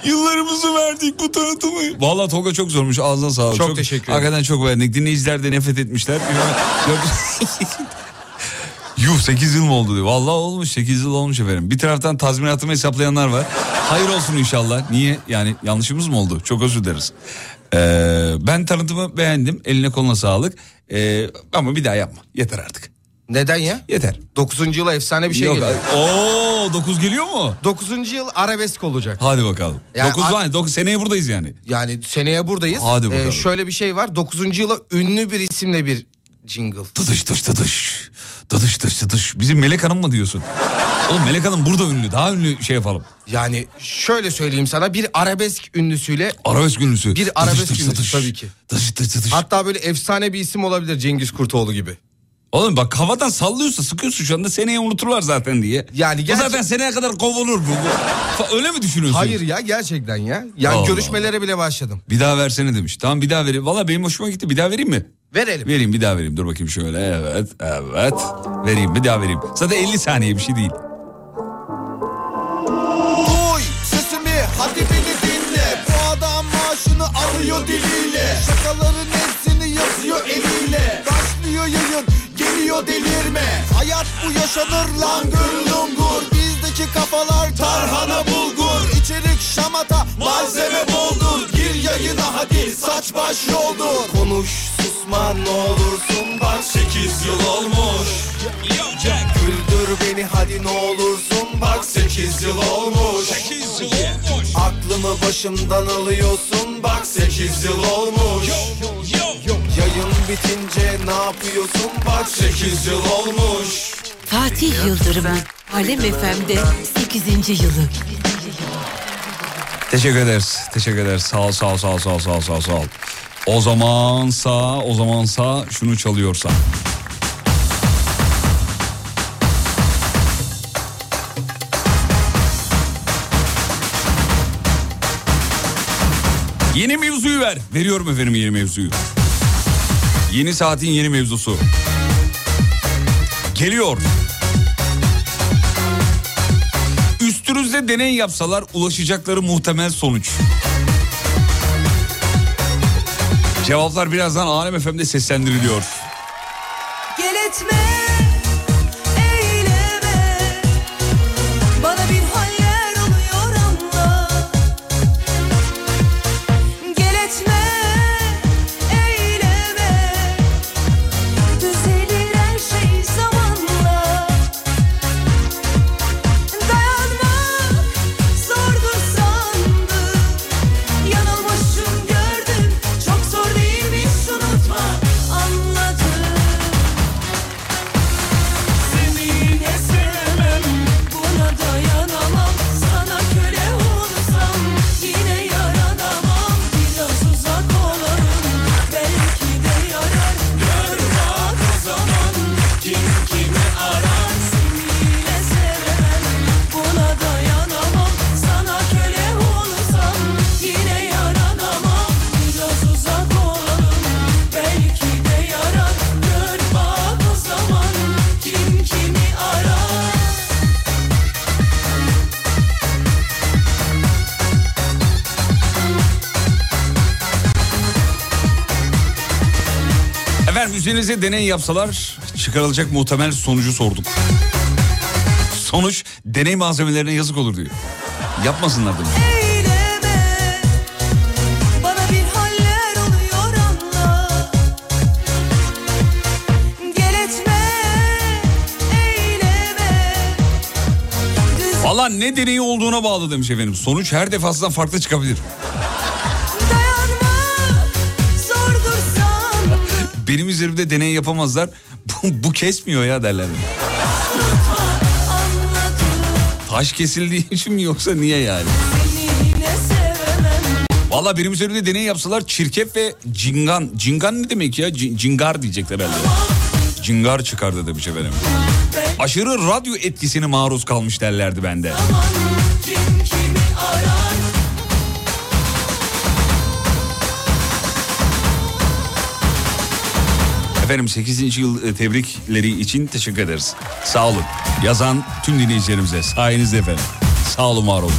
Yıllarımızı verdik bu tanıtımı. Vallahi Tolga çok zormuş ağzına sağlık. Çok teşekkür ederim. Hakikaten çok beğendik. Dinleyiciler de nefret etmişler. Yuh 8 yıl mı oldu diyor. Vallahi olmuş 8 yıl olmuş efendim. Bir taraftan tazminatımı hesaplayanlar var. Hayır olsun inşallah. Niye? Yani yanlışımız mı oldu? Çok özür dileriz. Ee, ben tanıtımı beğendim. Eline koluna sağlık. Ee, ama bir daha yapma. Yeter artık. Neden ya? Yeter. 9. yıla efsane bir şey Yok, geliyor. Oo 9 geliyor mu? 9. yıl arabesk olacak. Hadi bakalım. Yani 9 ar- var. 9 seneye buradayız yani. Yani seneye buradayız. Hadi bakalım. şöyle bir şey var. 9. yıla ünlü bir isimle bir jingle. Tıdış tış tıdış. Tıdış tış tıdış. Bizim Melek Hanım mı diyorsun? Oğlum Melek Hanım burada ünlü. Daha ünlü şey yapalım. Yani şöyle söyleyeyim sana bir arabesk ünlüsüyle Arabesk ünlüsü. bir Tıdış arabesk tış ünlüsü tıdış. tabii ki. Tıdış tış tıdış. Hatta böyle efsane bir isim olabilir Cengiz Kurtoğlu gibi. Oğlum bak havadan sallıyorsa sıkıyorsun şu anda seneye unuturlar zaten diye. Yani gerçek- zaten seneye kadar kovulur bu. Öyle mi düşünüyorsun? Hayır ya gerçekten ya. Yani Allah görüşmelere bile başladım. Bir daha versene demiş. Tamam bir daha vereyim. Valla benim hoşuma gitti. Bir daha vereyim mi? Verelim. Vereyim bir daha vereyim. Dur bakayım şöyle. Evet evet. Vereyim bir daha vereyim. Zaten 50 saniye bir şey değil. Duy sesimi hadi beni dinle Bu adam maaşını alıyor diliyle geliyor delirme. Hayat bu yaşanır langır lungur. Bizdeki kafalar tarhana bulgur. İçerik şamata malzeme boldur. Gir yayına hadi saç baş yoldur. Konuş susma ne olursun. Bak 8 yıl olmuş. Güldür beni hadi ne olursun. Bak 8 yıl olmuş. Aklımı başımdan alıyorsun. Bak 8 yıl olmuş Yayın bitince ne yapıyorsun bak 8 yıl olmuş Fatih Yıldırım'ın Alem FM'de 8. yılı. Teşekkür ederiz. Teşekkür ederiz. Sağ ol, sağ ol, sağ ol, sağ ol, sağ ol, sağ ol, sağ ol. O zamansa, o zamansa şunu çalıyorsa. Yeni mevzuyu ver. Veriyorum efendim yeni mevzuyu. Yeni saatin yeni mevzusu. Geliyor. Üstünüzde deney yapsalar ulaşacakları muhtemel sonuç. Cevaplar birazdan Alem FM'de seslendiriliyor. Gel etme, Üzerinize deney yapsalar çıkarılacak muhtemel sonucu sorduk. Sonuç deney malzemelerine yazık olur diyor. Yapmasınlar Eyleme Valla ne deneyi olduğuna bağlı demiş efendim. Sonuç her defasında farklı çıkabilir. Benim üzerimde deney yapamazlar. Bu, bu kesmiyor ya derler. Taş kesildiği için mi yoksa niye yani? Valla benim üzerimde deney yapsalar çirkef ve cingan. Cingan ne demek ya? Cin- cingar diyecekler herhalde. Cingar çıkardı demiş efendim. Aşırı radyo etkisine maruz kalmış derlerdi bende. Kim kimi Efendim 8. yıl e, tebrikleri için teşekkür ederiz. Sağ olun. Yazan tüm dinleyicilerimize sayenizde efendim. Sağ olun var olun.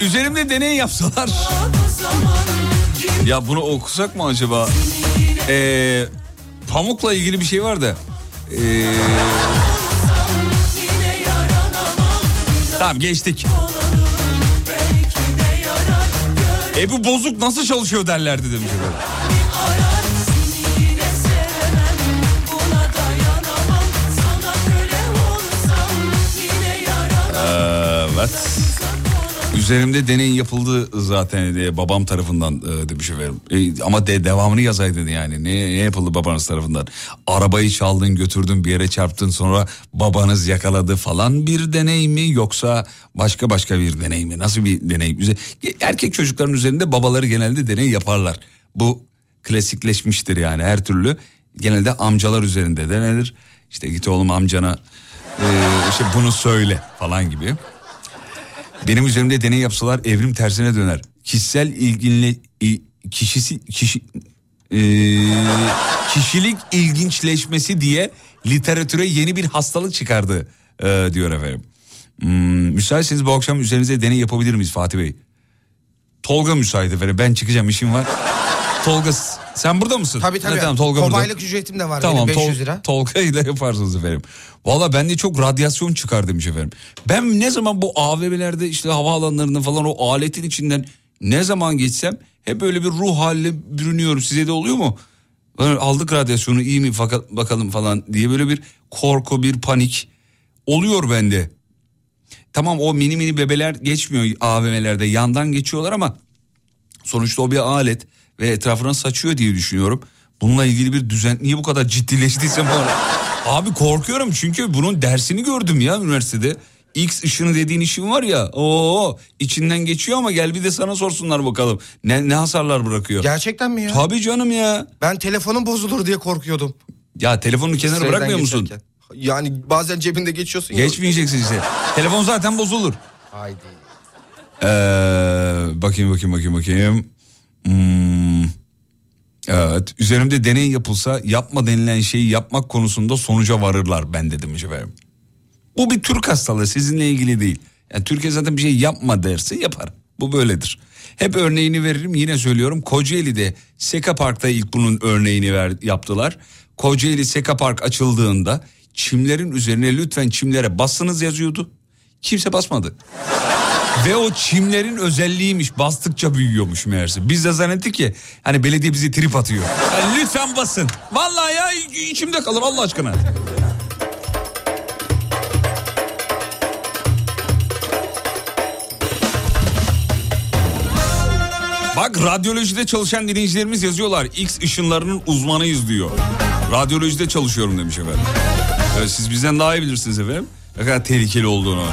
Üzerimde deney yapsalar. Ya bunu okusak mı acaba? Ee, pamukla ilgili bir şey var da. Ee, tamam geçtik. E bu bozuk nasıl çalışıyor derlerdi demiş efendim. Evet. Üzerimde deney yapıldı zaten e, babam tarafından e, demiş efendim. E, ama de, devamını yazaydın yani. Ne, ne yapıldı babanız tarafından? Arabayı çaldın götürdün bir yere çarptın sonra babanız yakaladı falan bir deney mi yoksa başka başka bir deney mi? Nasıl bir deney? Üze- Erkek çocukların üzerinde babaları genelde deney yaparlar. Bu klasikleşmiştir yani her türlü. Genelde amcalar üzerinde denenir. İşte git oğlum amcana e, işte bunu söyle falan gibi. Benim üzerimde deney yapsalar evrim tersine döner. Kişisel ilginle kişisi kişi e, kişilik ilginçleşmesi diye literatüre yeni bir hastalık çıkardı e, diyor efendim. Hmm, müsaitseniz bu akşam üzerinize deney yapabilir miyiz Fatih Bey? Tolga müsait efendim. Ben çıkacağım işim var. Tolga sen burada mısın? Tabii tabii. Ha, tamam, Tolga burada. Kobaylık ücretim de var Tamam benim 500 Tol- lira. Tolga ile yaparsınız efendim. Valla bende çok radyasyon çıkar demiş efendim. Ben ne zaman bu AVM'lerde işte havaalanlarında falan o aletin içinden ne zaman geçsem hep böyle bir ruh haline bürünüyorum. Size de oluyor mu? Aldık radyasyonu iyi mi fakat bakalım falan diye böyle bir korku bir panik oluyor bende. Tamam o mini mini bebeler geçmiyor AVM'lerde yandan geçiyorlar ama sonuçta o bir alet ve etrafına saçıyor diye düşünüyorum. Bununla ilgili bir düzen niye bu kadar ciddileştiyse bu ara- Abi korkuyorum çünkü bunun dersini gördüm ya üniversitede. X ışını dediğin işin var ya o içinden geçiyor ama gel bir de sana sorsunlar bakalım. Ne, ne hasarlar bırakıyor. Gerçekten mi ya? Tabii canım ya. Ben telefonum bozulur diye korkuyordum. Ya telefonunu kenara Sıraydan bırakmıyor musun? geçerken. Yani bazen cebinde geçiyorsun ya. Geçmeyeceksin işte. Telefon zaten bozulur. Haydi. Ee, bakayım bakayım bakayım bakayım. Hmm, evet üzerimde deney yapılsa yapma denilen şeyi yapmak konusunda sonuca varırlar ben dedim efendim. Bu bir Türk hastalığı sizinle ilgili değil. Yani Türkiye zaten bir şey yapma derse yapar. Bu böyledir. Hep örneğini veririm yine söylüyorum. Kocaeli'de Seka Park'ta ilk bunun örneğini ver, yaptılar. Kocaeli Seka Park açıldığında çimlerin üzerine lütfen çimlere basınız yazıyordu. Kimse basmadı. Ve o çimlerin özelliğiymiş bastıkça büyüyormuş meğerse. Biz de zannettik ki hani belediye bizi trip atıyor. Yani lütfen basın. Vallahi ya içimde kalır Allah aşkına. Bak radyolojide çalışan dinleyicilerimiz yazıyorlar. X ışınlarının uzmanıyız diyor. Radyolojide çalışıyorum demiş efendim. Evet, siz bizden daha iyi bilirsiniz efendim. Ne kadar tehlikeli olduğunu.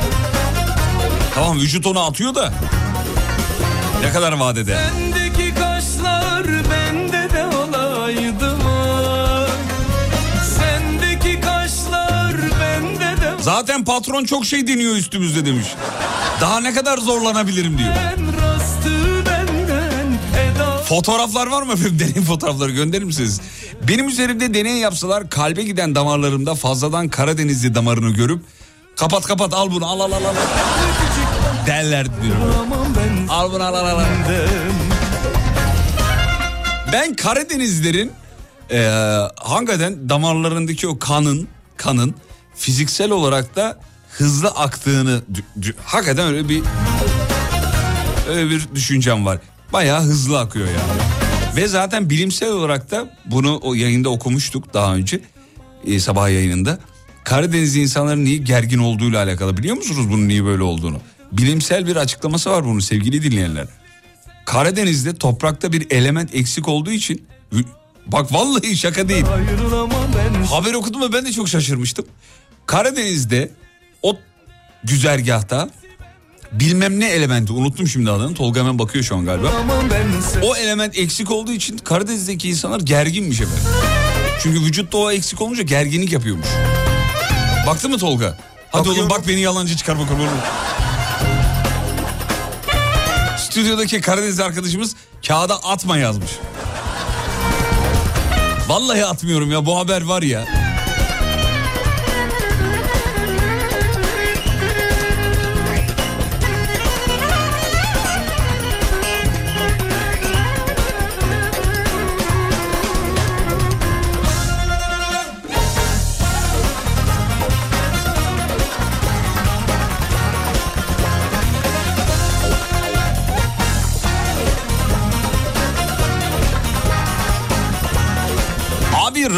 Tamam vücut onu atıyor da. Ne kadar vadede? Sendeki kaşlar bende de olaydı mı? Sendeki kaşlar bende de Zaten patron çok şey deniyor üstümüzde demiş. Daha ne kadar zorlanabilirim diyor. Fotoğraflar var mı efendim? Deney fotoğrafları gönderir misiniz? Benim üzerimde deney yapsalar kalbe giden damarlarımda fazladan Karadenizli damarını görüp kapat kapat al bunu al al al al. Derler diyorum. Al bunu al al al. Ben Karadenizlerin e, hakikaten damarlarındaki o kanın kanın fiziksel olarak da hızlı aktığını hakikaten öyle bir öyle bir düşüncem var. Bayağı hızlı akıyor yani. Ve zaten bilimsel olarak da bunu o yayında okumuştuk daha önce e, sabah yayınında. Karadeniz insanların niye gergin olduğuyla alakalı biliyor musunuz bunun niye böyle olduğunu? Bilimsel bir açıklaması var bunun sevgili dinleyenler. Karadeniz'de toprakta bir element eksik olduğu için bak vallahi şaka değil. Haber okudum ve ben de çok şaşırmıştım. Karadeniz'de o güzergahta bilmem ne elementi unuttum şimdi adını. Tolga hemen bakıyor şu an galiba. O element eksik olduğu için Karadeniz'deki insanlar gerginmiş efendim. Çünkü vücutta o eksik olunca gerginlik yapıyormuş. Baktı mı Tolga? Hadi oğlum bak beni yalancı çıkar bakalım. Stüdyodaki Karadeniz arkadaşımız kağıda atma yazmış. Vallahi atmıyorum ya bu haber var ya.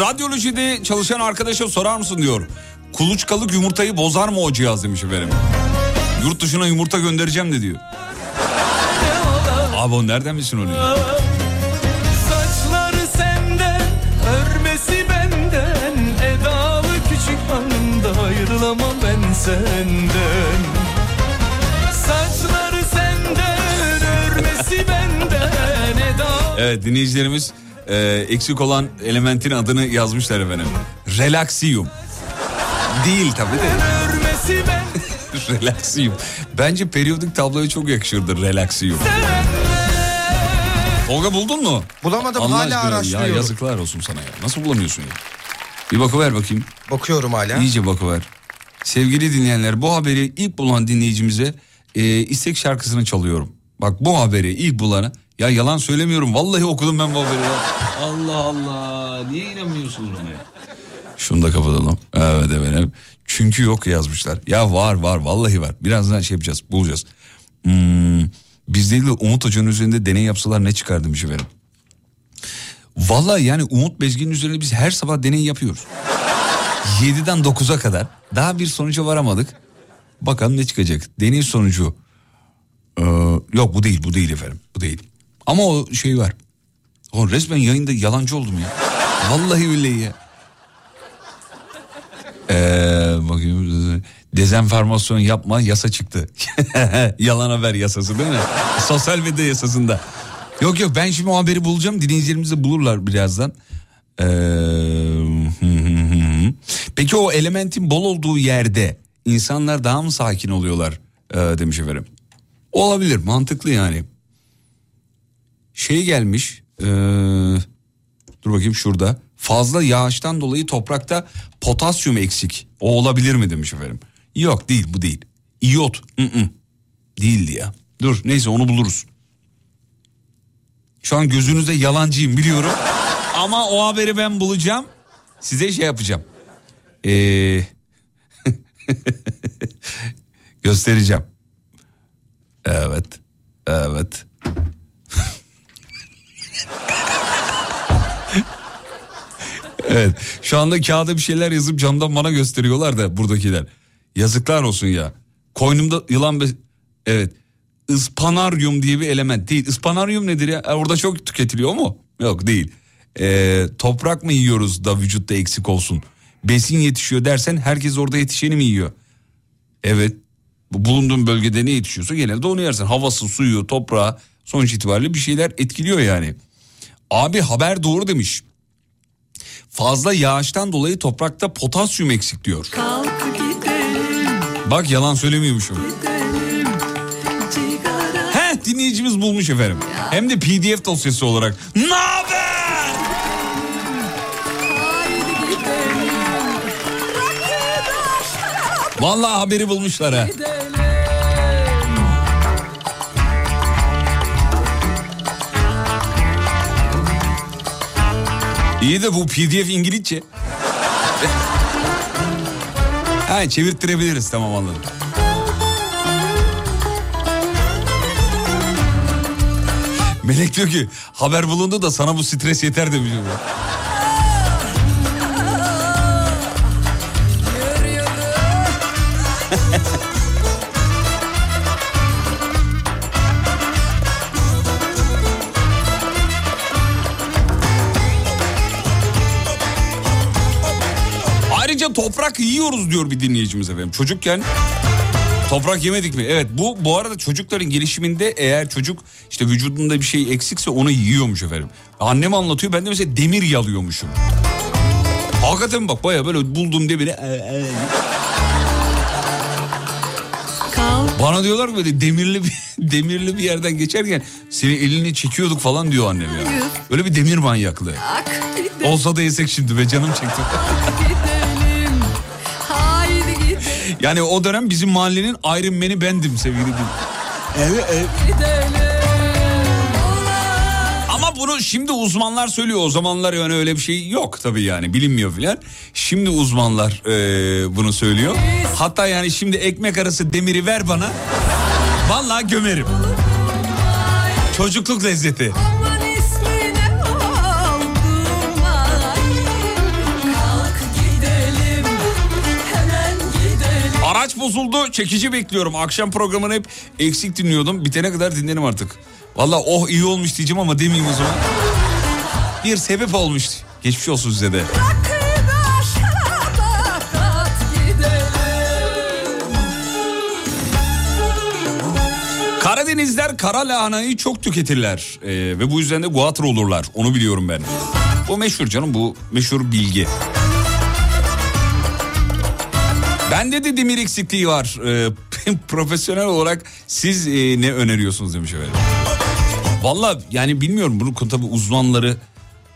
Radyolojide çalışan arkadaşa sorar mısın diyor. Kuluçkalık yumurtayı bozar mı o cihaz demiş efendim. Yurt dışına yumurta göndereceğim de diyor. Abi o nereden bilsin onu ya? Saçları senden, örmesi benden Edalı küçük hanımda ayrılamam ben senden Saçları senden, örmesi benden Edalı Evet dinleyicilerimiz e, eksik olan elementin adını yazmışlar efendim. Relaxiyum. Değil tabii de. Relaxiyum. Bence periyodik tabloya çok yakışırdı relaxiyum. Tolga buldun mu? Bulamadım, Allah hala aşkına Ya araştırıyorum. yazıklar olsun sana ya. Nasıl bulamıyorsun ya? Bir bakıver bakayım. Bakıyorum hala. İyice bakıver. Sevgili dinleyenler bu haberi ilk bulan dinleyicimize e, istek şarkısını çalıyorum. Bak bu haberi ilk bulana ya yalan söylemiyorum vallahi okudum ben bu haberi ya. Allah Allah niye inanmıyorsunuz ona ya? Şunu da kapatalım. Evet efendim. Çünkü yok yazmışlar. Ya var var vallahi var. Birazdan şey yapacağız bulacağız. Hmm, biz değil de Umut Hoca'nın üzerinde deney yapsalar ne çıkar demiş efendim. Vallahi yani Umut Bezgin'in üzerinde biz her sabah deney yapıyoruz. 7'den 9'a kadar daha bir sonuca varamadık. Bakalım ne çıkacak. Deney sonucu. Ee, yok bu değil bu değil efendim bu değil. Ama o şey var. O resmen yayında yalancı oldum ya. Vallahi billahi ya. Ee, bakayım. Dezenformasyon yapma yasa çıktı. Yalan haber yasası değil mi? Sosyal medya yasasında. Yok yok ben şimdi o haberi bulacağım. Dinleyicilerimiz de bulurlar birazdan. Ee, peki o elementin bol olduğu yerde insanlar daha mı sakin oluyorlar ee, demiş efendim. Olabilir mantıklı yani. Şey gelmiş. ee, dur bakayım şurada. Fazla yağıştan dolayı toprakta potasyum eksik. O olabilir mi demiş efendim. Yok değil bu değil. İyot. ı-ı. Değildi ya. Dur neyse onu buluruz. Şu an gözünüzde yalancıyım biliyorum. Ama o haberi ben bulacağım. Size şey yapacağım. Ee... Göstereceğim. Evet. Evet. Evet. Şu anda kağıda bir şeyler yazıp camdan bana gösteriyorlar da buradakiler. Yazıklar olsun ya. Koynumda yılan be... Evet. Ispanaryum diye bir element değil. Ispanaryum nedir ya? E, Orada çok tüketiliyor mu? Yok değil. Ee, toprak mı yiyoruz da vücutta eksik olsun? Besin yetişiyor dersen herkes orada yetişeni mi yiyor? Evet. Bu bulunduğun bölgede ne yetişiyorsa genelde onu yersin. Havası, suyu, toprağı sonuç itibariyle bir şeyler etkiliyor yani. Abi haber doğru demiş. Fazla yağıştan dolayı toprakta potasyum eksik diyor. Bak yalan söylemiyormuşum. He dinleyicimiz bulmuş efendim. Hem de pdf dosyası olarak. Ne haber? Vallahi haberi bulmuşlar ha. İyi de bu pdf İngilizce. ha çevirttirebiliriz tamam anladım. Melek diyor ki haber bulundu da sana bu stres yeter demiş. Ayrıca toprak yiyoruz diyor bir dinleyicimiz efendim. Çocukken toprak yemedik mi? Evet bu bu arada çocukların gelişiminde eğer çocuk işte vücudunda bir şey eksikse onu yiyormuş efendim. Annem anlatıyor ben de mesela demir yalıyormuşum. Hakikaten bak baya böyle buldum demiri. e, e. Bana diyorlar ki böyle demirli bir demirli bir yerden geçerken seni elini çekiyorduk falan diyor annem ya. Öyle bir demir manyaklığı. Olsa da yesek şimdi be canım çekti. Yani o dönem bizim mahallenin Iron Man'i bendim sevgili dinleyiciler. Evet, evet. Ama bunu şimdi uzmanlar söylüyor. O zamanlar yani öyle bir şey yok tabii yani bilinmiyor filan. Şimdi uzmanlar e, bunu söylüyor. Hatta yani şimdi ekmek arası demiri ver bana. Vallahi gömerim. Çocukluk lezzeti. Bozuldu çekici bekliyorum. Akşam programını hep eksik dinliyordum. Bitene kadar dinlerim artık. Vallahi oh iyi olmuş diyeceğim ama demeyeyim o zaman. Bir sebep olmuş. Geçmiş olsun size de. Karadenizler kara lahanayı çok tüketirler. Ee, ve bu yüzden de guatr olurlar. Onu biliyorum ben. Bu meşhur canım bu meşhur bilgi. Bende de demir eksikliği var. Ee, profesyonel olarak siz e, ne öneriyorsunuz demiş efendim. Valla yani bilmiyorum bunu tabii uzmanları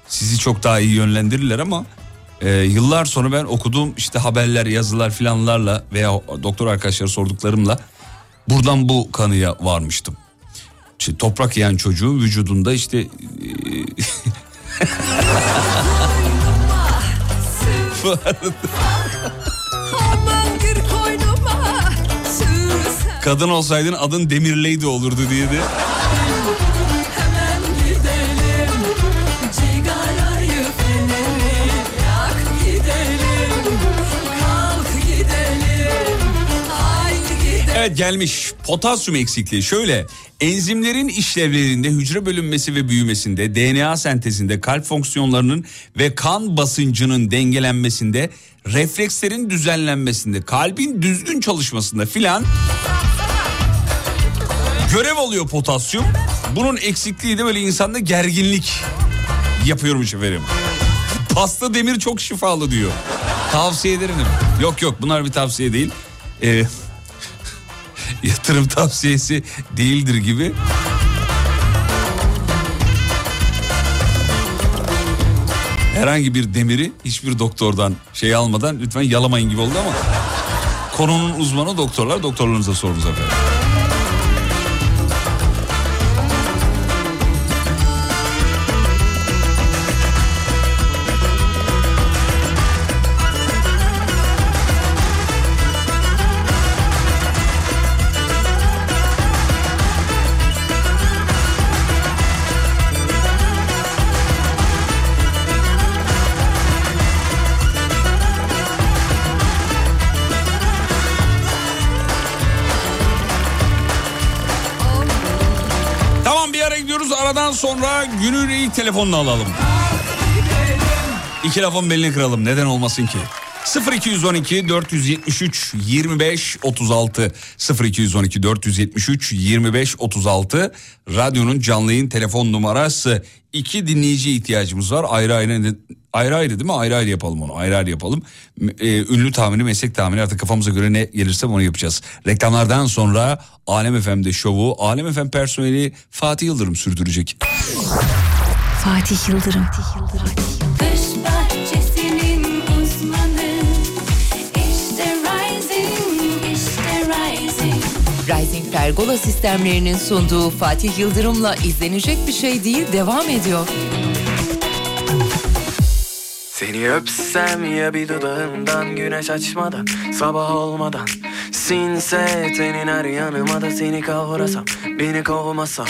sizi çok daha iyi yönlendirirler ama e, yıllar sonra ben okuduğum işte haberler, yazılar filanlarla veya doktor arkadaşları sorduklarımla buradan bu kanıya varmıştım. İşte toprak yiyen çocuğun vücudunda işte e, kadın olsaydın adın Demirleydi olurdu diye de. Evet gelmiş. Potasyum eksikliği. Şöyle enzimlerin işlevlerinde hücre bölünmesi ve büyümesinde DNA sentezinde kalp fonksiyonlarının ve kan basıncının dengelenmesinde reflekslerin düzenlenmesinde kalbin düzgün çalışmasında filan görev alıyor potasyum. Bunun eksikliği de böyle insanda gerginlik yapıyormuş efendim. Pasta demir çok şifalı diyor. Tavsiye ederim. Yok yok bunlar bir tavsiye değil. Ee, yatırım tavsiyesi değildir gibi. Herhangi bir demiri hiçbir doktordan şey almadan lütfen yalamayın gibi oldu ama konunun uzmanı doktorlar doktorlarınıza sorunuz efendim. Sonra günün ilk telefonunu alalım. İki lafın belini kıralım neden olmasın ki? 0212 473 25 36 0212 473 25 36 radyonun canlı yayın telefon numarası. İki dinleyici ihtiyacımız var. Ayrı ayrı ayrı ayrı değil mi? Ayrı ayrı yapalım onu. Ayrı ayrı yapalım. Ee, ünlü tahmini meslek tahmini artık kafamıza göre ne gelirse onu yapacağız. Reklamlardan sonra Alem FM'de şovu Alem FM personeli Fatih Yıldırım sürdürecek. Fatih Yıldırım. Kış Pergola sistemlerinin sunduğu Fatih Yıldırım'la izlenecek bir şey değil devam ediyor. Seni öpsem ya bir dudağından güneş açmadan sabah olmadan. Sinse tenin her yanıma da seni kavrasam beni kovmasan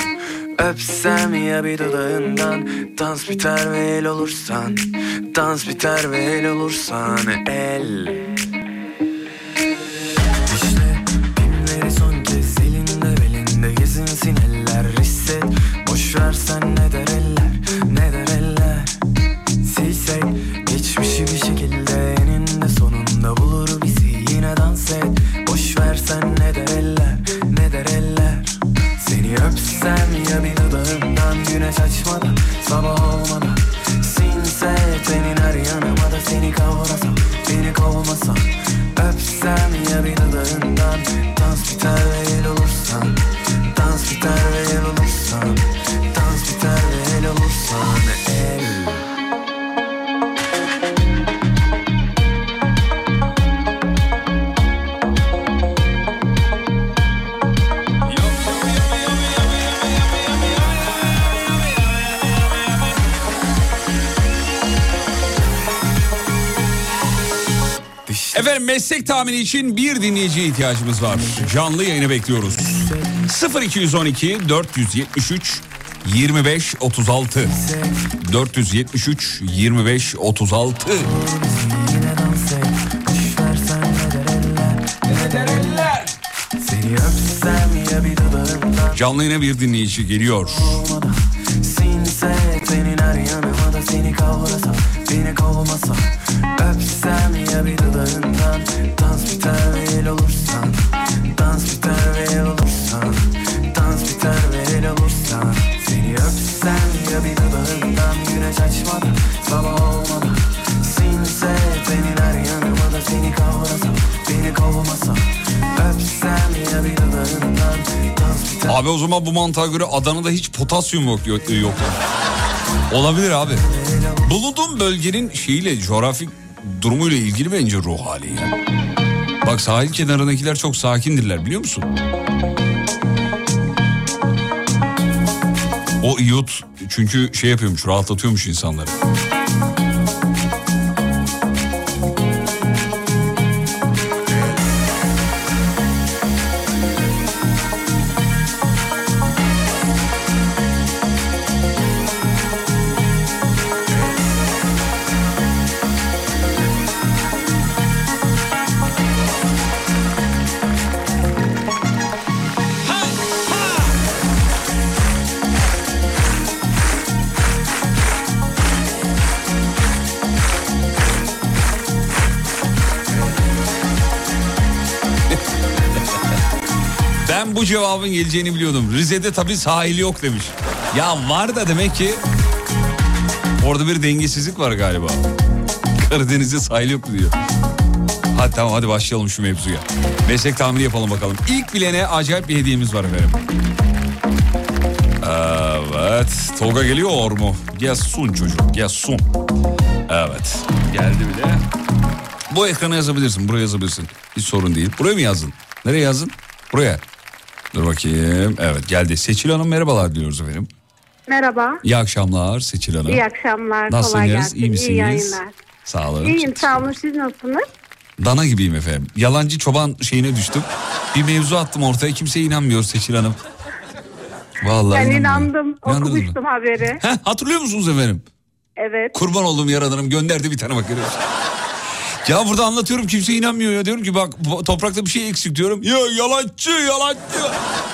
Öpsem ya bir dudağından dans biter ve el olursan. Dans biter ve el olursan el sabah olmadan Sinse tenin her yanıma da seni kavrasam beni kovmasan Öpsem ya bir dudağından dans biter meslek tahmini için bir dinleyiciye ihtiyacımız var. Canlı yayını bekliyoruz. 0212 473 25 36 473 25 36 Seni öpsem ya bir dudağından Canlı yayına bir dinleyici geliyor. Sinse tenin her yanıma da seni kavrasam Beni kovmasam Öpsem ya bir dudağından Dans biter ve el olursan Dans biter ve el olursan Dans biter ve el olursan Seni öpsem ya bir dudağından Güneş açmadan sabah olmadan Sinse tenin her yanıma da seni kavrasam Beni kovmasam Öpsem ya bir dudağından Dans biter Abi o zaman bu mantığa göre Adana'da hiç potasyum yok. yok, yok. Olabilir abi. Bulunduğum bölgenin şeyiyle coğrafik durumuyla ilgili bence ruh hali yani. Bak sahil kenarındakiler çok sakindirler biliyor musun? O iyot çünkü şey yapıyormuş rahatlatıyormuş insanları. Cevabın geleceğini biliyordum. Rize'de tabii sahil yok demiş. Ya var da demek ki orada bir dengesizlik var galiba. Karadeniz'de sahil yok diyor. Hadi tamam hadi başlayalım şu mevzuya. Meslek tahmini yapalım bakalım. İlk bilene acayip bir hediyemiz var efendim. Evet. Tolga geliyor mu? Gelsun çocuk gelsun. Evet. Geldi bile. Bu ekrana yazabilirsin. Buraya yazabilirsin. Hiç sorun değil. Buraya mı yazdın? Nereye yazdın? Buraya. Dur bakayım. Evet geldi. Seçil Hanım merhabalar diyoruz efendim. Merhaba. İyi akşamlar Seçil Hanım. İyi akşamlar. Kolay Nasılsınız? gelsin. İyi misiniz? yayınlar. Sağ olun. İyiyim sağ olun. Siz nasılsınız? Dana gibiyim efendim. Yalancı çoban şeyine düştüm. Bir mevzu attım ortaya. Kimse inanmıyor Seçil Hanım. Vallahi ben inandım. Okumuştum haberi. Heh, hatırlıyor musunuz efendim? Evet. Kurban olduğum yaradanım gönderdi bir tane bak görüyor musun? Ya burada anlatıyorum kimse inanmıyor ya diyorum ki bak toprakta bir şey eksik diyorum. Ya yalancı yalancı.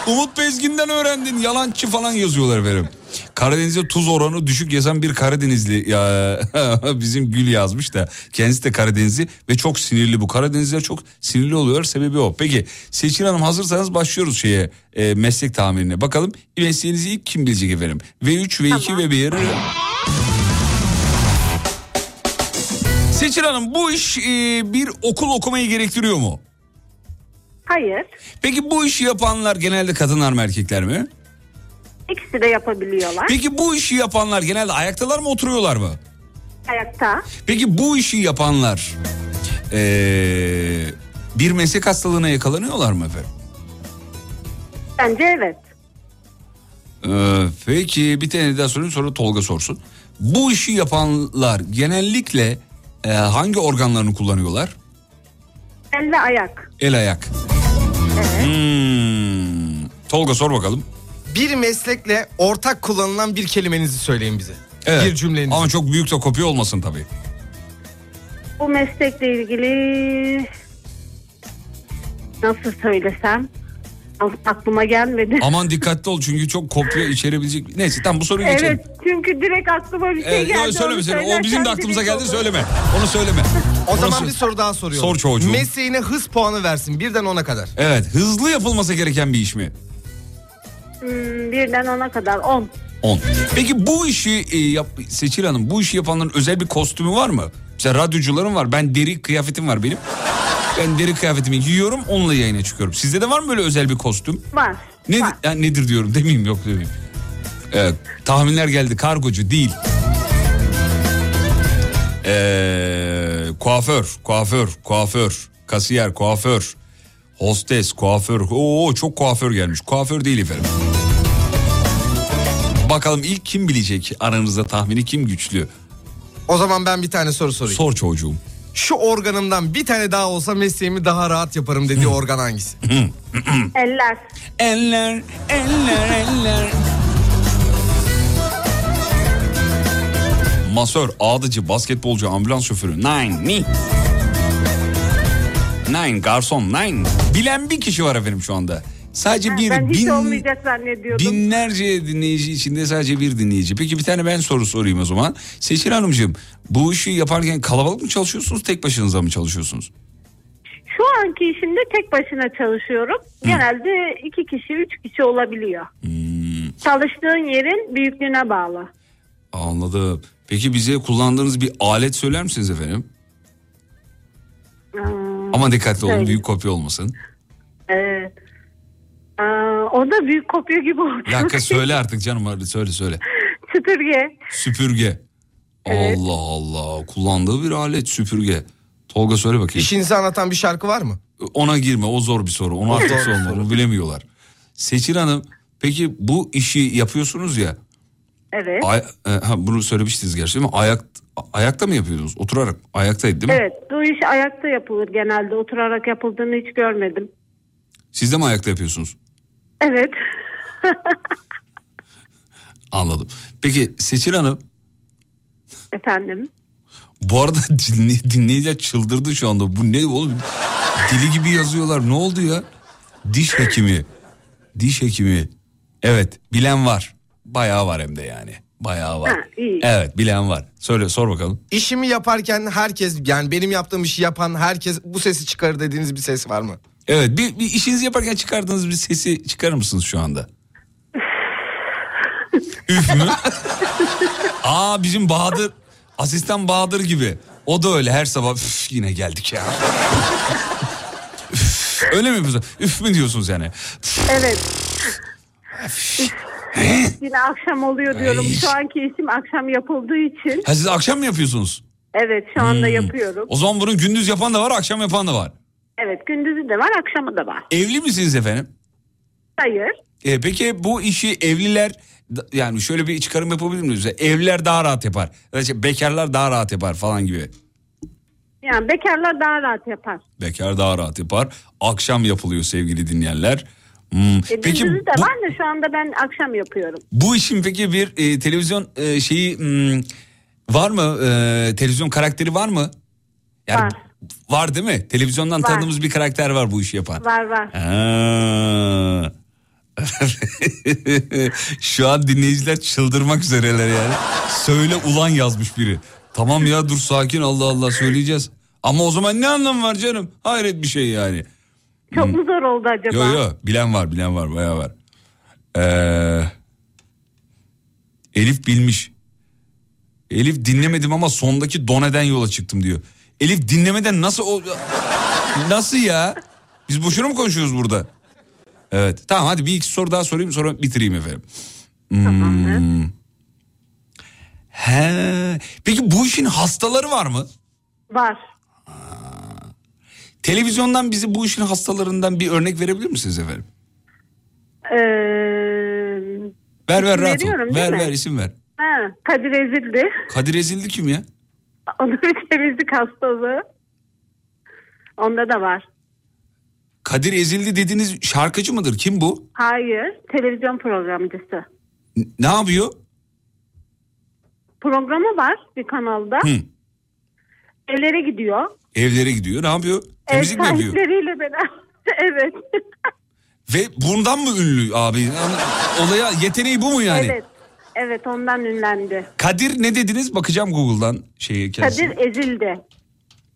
Umut Bezgin'den öğrendin yalancı falan yazıyorlar efendim. Karadeniz'de tuz oranı düşük yazan bir Karadenizli ya bizim Gül yazmış da kendisi de Karadenizli ve çok sinirli bu. Karadenizliler çok sinirli oluyor sebebi o. Peki Seçil Hanım hazırsanız başlıyoruz şeye e, meslek tahminine. Bakalım mesleğinizi ilk kim bilecek efendim? V3, V2 ve 1. Seçil Hanım bu iş e, bir okul okumayı gerektiriyor mu? Hayır. Peki bu işi yapanlar genelde kadınlar mı erkekler mi? İkisi de yapabiliyorlar. Peki bu işi yapanlar genelde ayaktalar mı oturuyorlar mı? Ayakta. Peki bu işi yapanlar e, bir meslek hastalığına yakalanıyorlar mı efendim? Bence evet. Ee, peki bir tane daha sorayım sonra Tolga sorsun. Bu işi yapanlar genellikle Ee, hangi organlarını kullanıyorlar? El ve ayak. El ayak. Hmm. Tolga sor bakalım. Bir meslekle ortak kullanılan bir kelimenizi söyleyin bize. Evet. Bir cümlenizi. Ama çok büyük de kopya olmasın tabii. Bu meslekle ilgili nasıl söylesem aklıma gelmedi. Aman dikkatli ol çünkü çok kopya içerebilecek. Neyse tamam bu soruyu geçelim. Evet çünkü direkt aklıma bir şey Evet, geldi. yok, söyleme söyleme. O bizim de aklımıza geldi olur. söyleme. Onu söyleme. O Onu zaman sö- bir soru daha soruyorum. Sor çocuğum. Mesleğine hız puanı versin birden ona kadar. Evet hızlı yapılması gereken bir iş mi? Hmm, birden ona kadar 10. 10. Peki bu işi e, yap, Seçil Hanım bu işi yapanların özel bir kostümü var mı? Mesela radyocuların var. Ben deri kıyafetim var benim. Ben deri kıyafetimi giyiyorum onunla yayına çıkıyorum. Sizde de var mı böyle özel bir kostüm? Var. Ne, ya nedir diyorum demeyeyim yok demeyeyim. Evet, tahminler geldi kargocu değil. Ee, kuaför, kuaför, kuaför, kasiyer, kuaför, hostes, kuaför. Oo çok kuaför gelmiş. Kuaför değil efendim. Bakalım ilk kim bilecek aranızda tahmini kim güçlü? O zaman ben bir tane soru sorayım. Sor çocuğum. Şu organımdan bir tane daha olsa mesleğimi daha rahat yaparım dediği organ hangisi? Eller. Eller, eller, eller. Masör, ağdıcı, basketbolcu, ambulans şoförü. Nine, ni. Nine, garson, nine. Bilen bir kişi var efendim şu anda. Sadece bir ben hiç bin, olmayacak zannediyordum. binlerce dinleyici içinde sadece bir dinleyici. Peki bir tane ben soru sorayım o zaman. Seçil Hanımcığım bu işi yaparken kalabalık mı çalışıyorsunuz tek başınıza mı çalışıyorsunuz? Şu anki işimde tek başına çalışıyorum. Genelde iki kişi, üç kişi olabiliyor. Hmm. Çalıştığın yerin büyüklüğüne bağlı. Anladım. Peki bize kullandığınız bir alet söyler misiniz efendim? Hmm, Ama dikkatli olun büyük kopya olmasın. Evet. Aa, o da büyük kopya gibi oldu. Bir dakika söyle artık canım hadi söyle söyle. Süpürge. Süpürge. Evet. Allah Allah kullandığı bir alet süpürge. Tolga söyle bakayım. İşinizi anlatan bir şarkı var mı? Ona girme o zor bir soru. Onu artık sorma onu bilemiyorlar. Seçil Hanım peki bu işi yapıyorsunuz ya. Evet. Ay, e, ha, bunu söylemiştiniz gerçi değil mi? Ayak, ayakta mı yapıyordunuz? Oturarak. Ayaktaydı değil mi? Evet bu iş ayakta yapılır genelde. Oturarak yapıldığını hiç görmedim. Siz de mi ayakta yapıyorsunuz? Evet. Anladım. Peki Seçil Hanım Efendim. Bu arada dinley- dinleyiciler çıldırdı şu anda. Bu ne oğlum? Dili gibi yazıyorlar. Ne oldu ya? Diş hekimi. Diş hekimi. Evet bilen var. Bayağı var hem de yani. Bayağı var. Ha, iyi. Evet bilen var. Söyle sor bakalım. İşimi yaparken herkes yani benim yaptığım işi yapan herkes bu sesi çıkarır dediğiniz bir ses var mı? Evet bir, bir işinizi yaparken çıkardığınız bir sesi çıkarır mısınız şu anda? Üf mü? Aa bizim Bahadır asistan Bahadır gibi. O da öyle her sabah "Üf, yine geldik ya. Üf, öyle mi yapıyorsunuz? Üf mü diyorsunuz yani? Evet. Yine akşam oluyor diyorum. Ay. Şu anki işim akşam yapıldığı için. Ha siz akşam mı yapıyorsunuz? Evet şu anda Hmm. yapıyorum. O zaman bunu gündüz yapan da var akşam yapan da var. Evet gündüzü de var akşamı da var. Evli misiniz efendim? Hayır. E, peki bu işi evliler yani şöyle bir çıkarım yapabilir miyiz? Evliler daha rahat yapar. İşte bekarlar daha rahat yapar falan gibi. Yani bekarlar daha rahat yapar. Bekar daha rahat yapar. Akşam yapılıyor sevgili dinleyenler. Hmm. E, Peki de bu, var da şu anda ben akşam yapıyorum. bu işin peki bir e, televizyon e, şeyi hmm, var mı? E, televizyon karakteri var mı? Yani, Var. Var değil mi? Televizyondan Var. tanıdığımız bir karakter var bu işi yapan. Var var. Ha. Şu an dinleyiciler çıldırmak üzereler yani. Söyle ulan yazmış biri. Tamam ya dur sakin Allah Allah söyleyeceğiz. Ama o zaman ne anlamı var canım? Hayret bir şey yani. Çok mu zor oldu acaba? Yo yo bilen var bilen var bayağı var. Ee, Elif bilmiş. Elif dinlemedim ama sondaki doneden yola çıktım diyor. Elif dinlemeden nasıl o... Nasıl ya? Biz boşuna mı konuşuyoruz burada? Evet tamam hadi bir iki soru daha sorayım sonra bitireyim efendim. Hmm. He. Peki bu işin hastaları var mı? Var. Televizyondan bize bu işin hastalarından bir örnek verebilir misiniz efendim? Ee, Ver ver rahat ol. Ver mi? ver isim ver. ha, Kadir Ezildi. Kadir Ezildi kim ya? Bir temizlik hastalığı. Onda da var. Kadir Ezildi dediğiniz şarkıcı mıdır? Kim bu? Hayır, televizyon programcısı. N- Ne yapıyor? Programı var bir kanalda. Hı. Evlere gidiyor. Evlere gidiyor. Ne yapıyor? Temizlik Ev mi yapıyor? sahipleriyle beraber. evet. Ve bundan mı ünlü abi? Olaya yeteneği bu mu yani? Evet. Evet ondan ünlendi. Kadir ne dediniz? Bakacağım Google'dan şeyi kendisine. Kadir ezildi.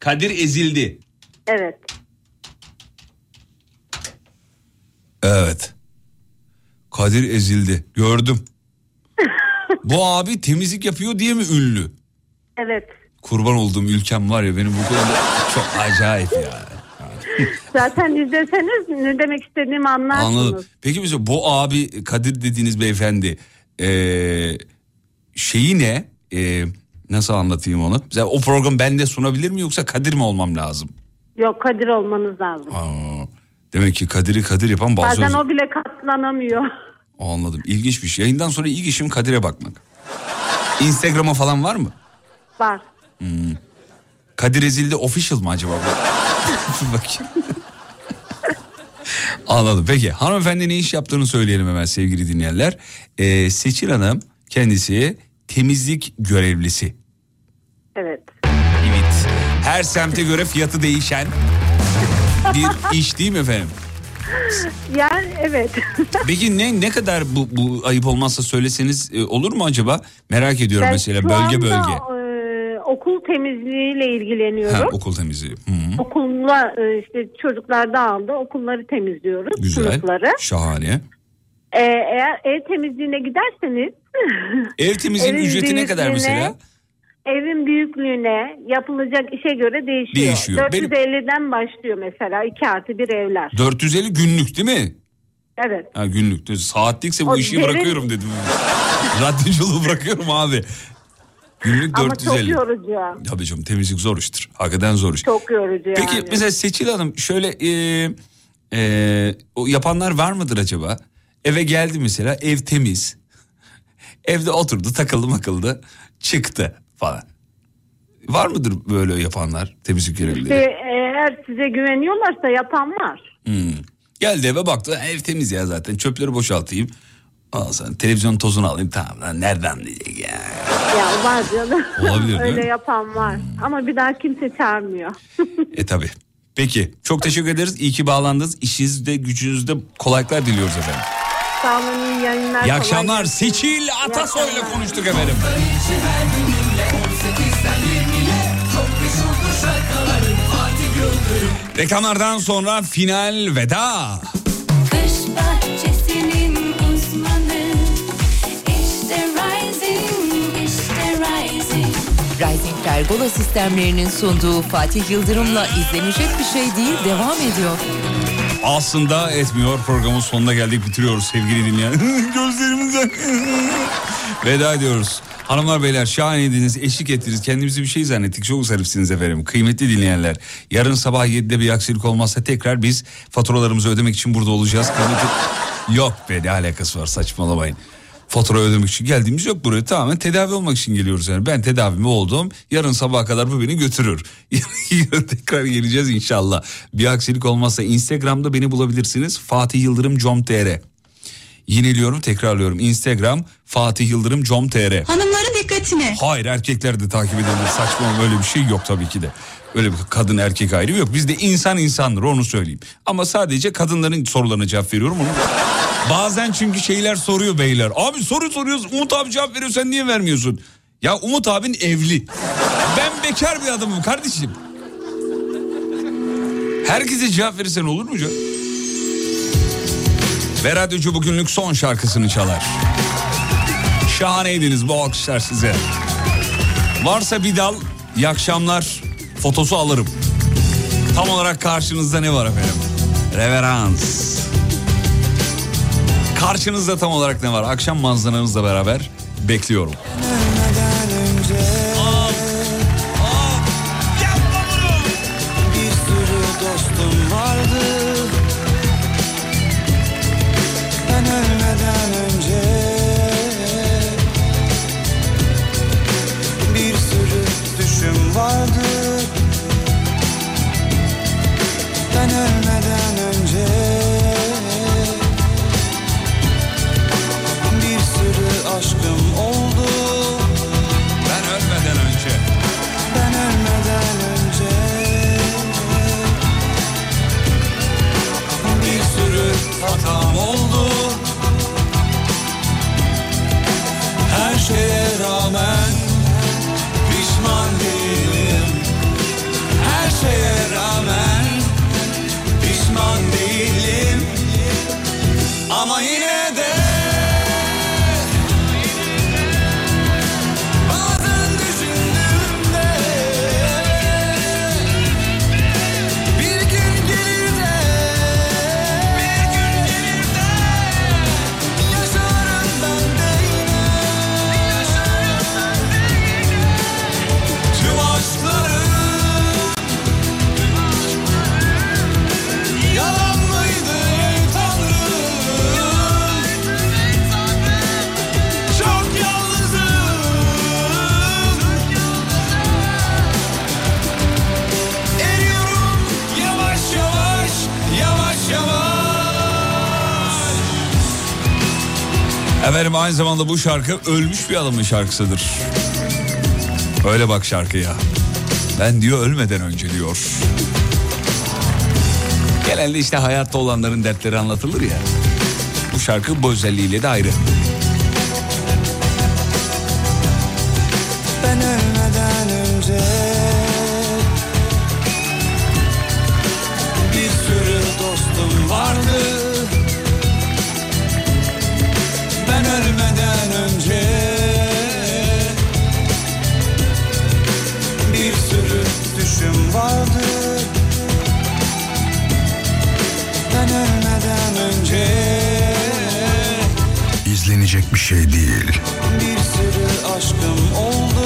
Kadir ezildi. Evet. Evet. Kadir ezildi. Gördüm. bu abi temizlik yapıyor diye mi ünlü? Evet. Kurban olduğum ülkem var ya benim bu konuda çok acayip ya. Zaten izleseniz ne demek istediğimi anlarsınız. Anladım. Peki mesela bu abi Kadir dediğiniz beyefendi eee, şeyi ne? Eee, nasıl anlatayım onu? Mesela o program bende sunabilir mi yoksa Kadir mi olmam lazım? Yok Kadir olmanız lazım. Aa, demek ki Kadir'i Kadir yapan bazı... Bazen o bile katlanamıyor. Anladım. İlginç bir şey. Yayından sonra ilk işim Kadir'e bakmak. Instagram'a falan var mı? Var. Hmm. Kadir Ezildi official mı acaba? Bakayım. Anladım. Peki hanımefendi ne iş yaptığını söyleyelim hemen sevgili dinleyenler. Ee, Seçil Hanım kendisi temizlik görevlisi. Evet. Evet. Her semte göre fiyatı değişen bir iş değil mi efendim? Yani evet. Peki ne ne kadar bu, bu ayıp olmazsa söyleseniz e, olur mu acaba? Merak ediyorum Ben mesela bölge anda, bölge. e, okul temizliğiyle ilgileniyorum. Ha, okul temizliği. Hı. Okulla e, işte çocuklar dağıldı. Okulları temizliyoruz. Güzel. Sınıfları. Şahane. E, eğer ev temizliğine giderseniz Ev temizliğinin Evin ücreti ne kadar mesela? evin büyüklüğüne yapılacak işe göre değişiyor. Değişiyor. Benim- 450'den başlıyor mesela 2 artı bir evler. 450 günlük değil mi? Evet. Ha günlük. Saatlikse bu O işi derin- bırakıyorum dedim. Radyoculuğu bırakıyorum abi. Günlük Ama çok 450. yorucu. Tabii canım temizlik zor iştir. Hakikaten zor iş. Çok yorucu Peki yani. mesela Seçil Hanım şöyle e, e, o yapanlar var mıdır acaba? Eve geldi mesela ev temiz. Evde oturdu takıldı makıldı çıktı falan. Var mıdır böyle yapanlar temizlik görevlileri? İşte eğer size güveniyorlarsa yapan var. Hmm. Geldi eve baktı ev temiz ya zaten çöpleri boşaltayım. Al sen televizyon tozunu alayım tamam lan nereden diyecek ya. Ya var canım. Olabilir, Öyle yapan var. Ama bir daha kimse çağırmıyor. E tabi. Peki çok teşekkür ederiz. İyi ki bağlandınız. İşinizde gücünüzde kolaylıklar diliyoruz efendim. Sağ olun iyi yayınlar. İyi akşamlar. Seçil Atasoy'la konuştuk efendim. Reklamlardan sonra final veda. Kış bahçesinin Rising Pergola sistemlerinin sunduğu Fatih Yıldırım'la izlenecek bir şey değil devam ediyor. Aslında etmiyor. Programın sonuna geldik bitiriyoruz sevgili dinleyen. Gözlerimizden veda ediyoruz. Hanımlar beyler şahaneydiniz, eşlik ettiniz. Kendimizi bir şey zannettik. Çok zarifsiniz efendim. Kıymetli dinleyenler. Yarın sabah 7'de bir aksilik olmazsa tekrar biz faturalarımızı ödemek için burada olacağız. Yok be ne alakası var saçmalamayın. Fatura ödemek için geldiğimiz yok buraya. Tamamen tedavi olmak için geliyoruz yani. Ben tedavimi oldum. Yarın sabaha kadar bu beni götürür. Yarın tekrar geleceğiz inşallah. Bir aksilik olmazsa Instagram'da beni bulabilirsiniz. Fatih Yıldırım com.tr Yineliyorum tekrarlıyorum. Instagram Fatih Yıldırım com.tr Hanımların dikkatine. Hayır erkekler de takip edilir. Saçma öyle bir şey yok tabii ki de. Öyle bir kadın erkek ayrımı yok. Bizde insan insandır onu söyleyeyim. Ama sadece kadınların sorularına cevap veriyorum. Onu... Bazen çünkü şeyler soruyor beyler. Abi soru soruyoruz Umut abi cevap veriyor sen niye vermiyorsun? Ya Umut abin evli. Ben bekar bir adamım kardeşim. Herkese cevap verirsen olur mu canım? Ve radyocu bugünlük son şarkısını çalar. Şahaneydiniz bu alkışlar size. Varsa bir dal iyi akşamlar fotosu alırım. Tam olarak karşınızda ne var efendim? Reverans. Karşınızda tam olarak ne var? Akşam manzaranızla beraber bekliyorum. Ben ölmeden hatam oldu. Her şeye rağmen pişman değilim. Her şeye rağmen pişman değilim. Ama yine de Efendim aynı zamanda bu şarkı ölmüş bir adamın şarkısıdır. Öyle bak şarkıya. Ben diyor ölmeden önce diyor. Genelde işte hayatta olanların dertleri anlatılır ya. Bu şarkı bu özelliğiyle de ayrı. İzlenecek bir şey değil. Bir sürü aşkım oldu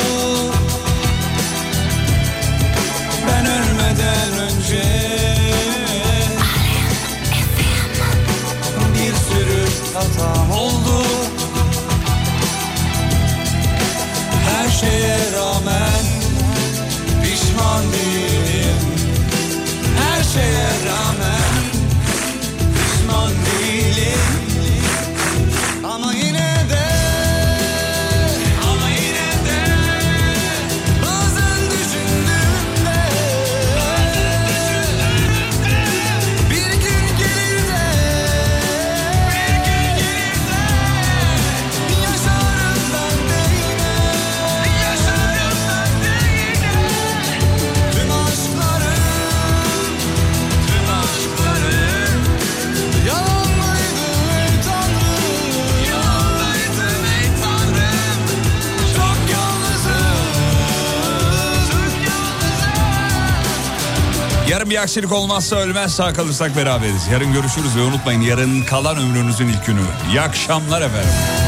Yarın bir aksilik olmazsa ölmez sağ kalırsak beraberiz. Yarın görüşürüz ve unutmayın yarın kalan ömrünüzün ilk günü. İyi akşamlar efendim.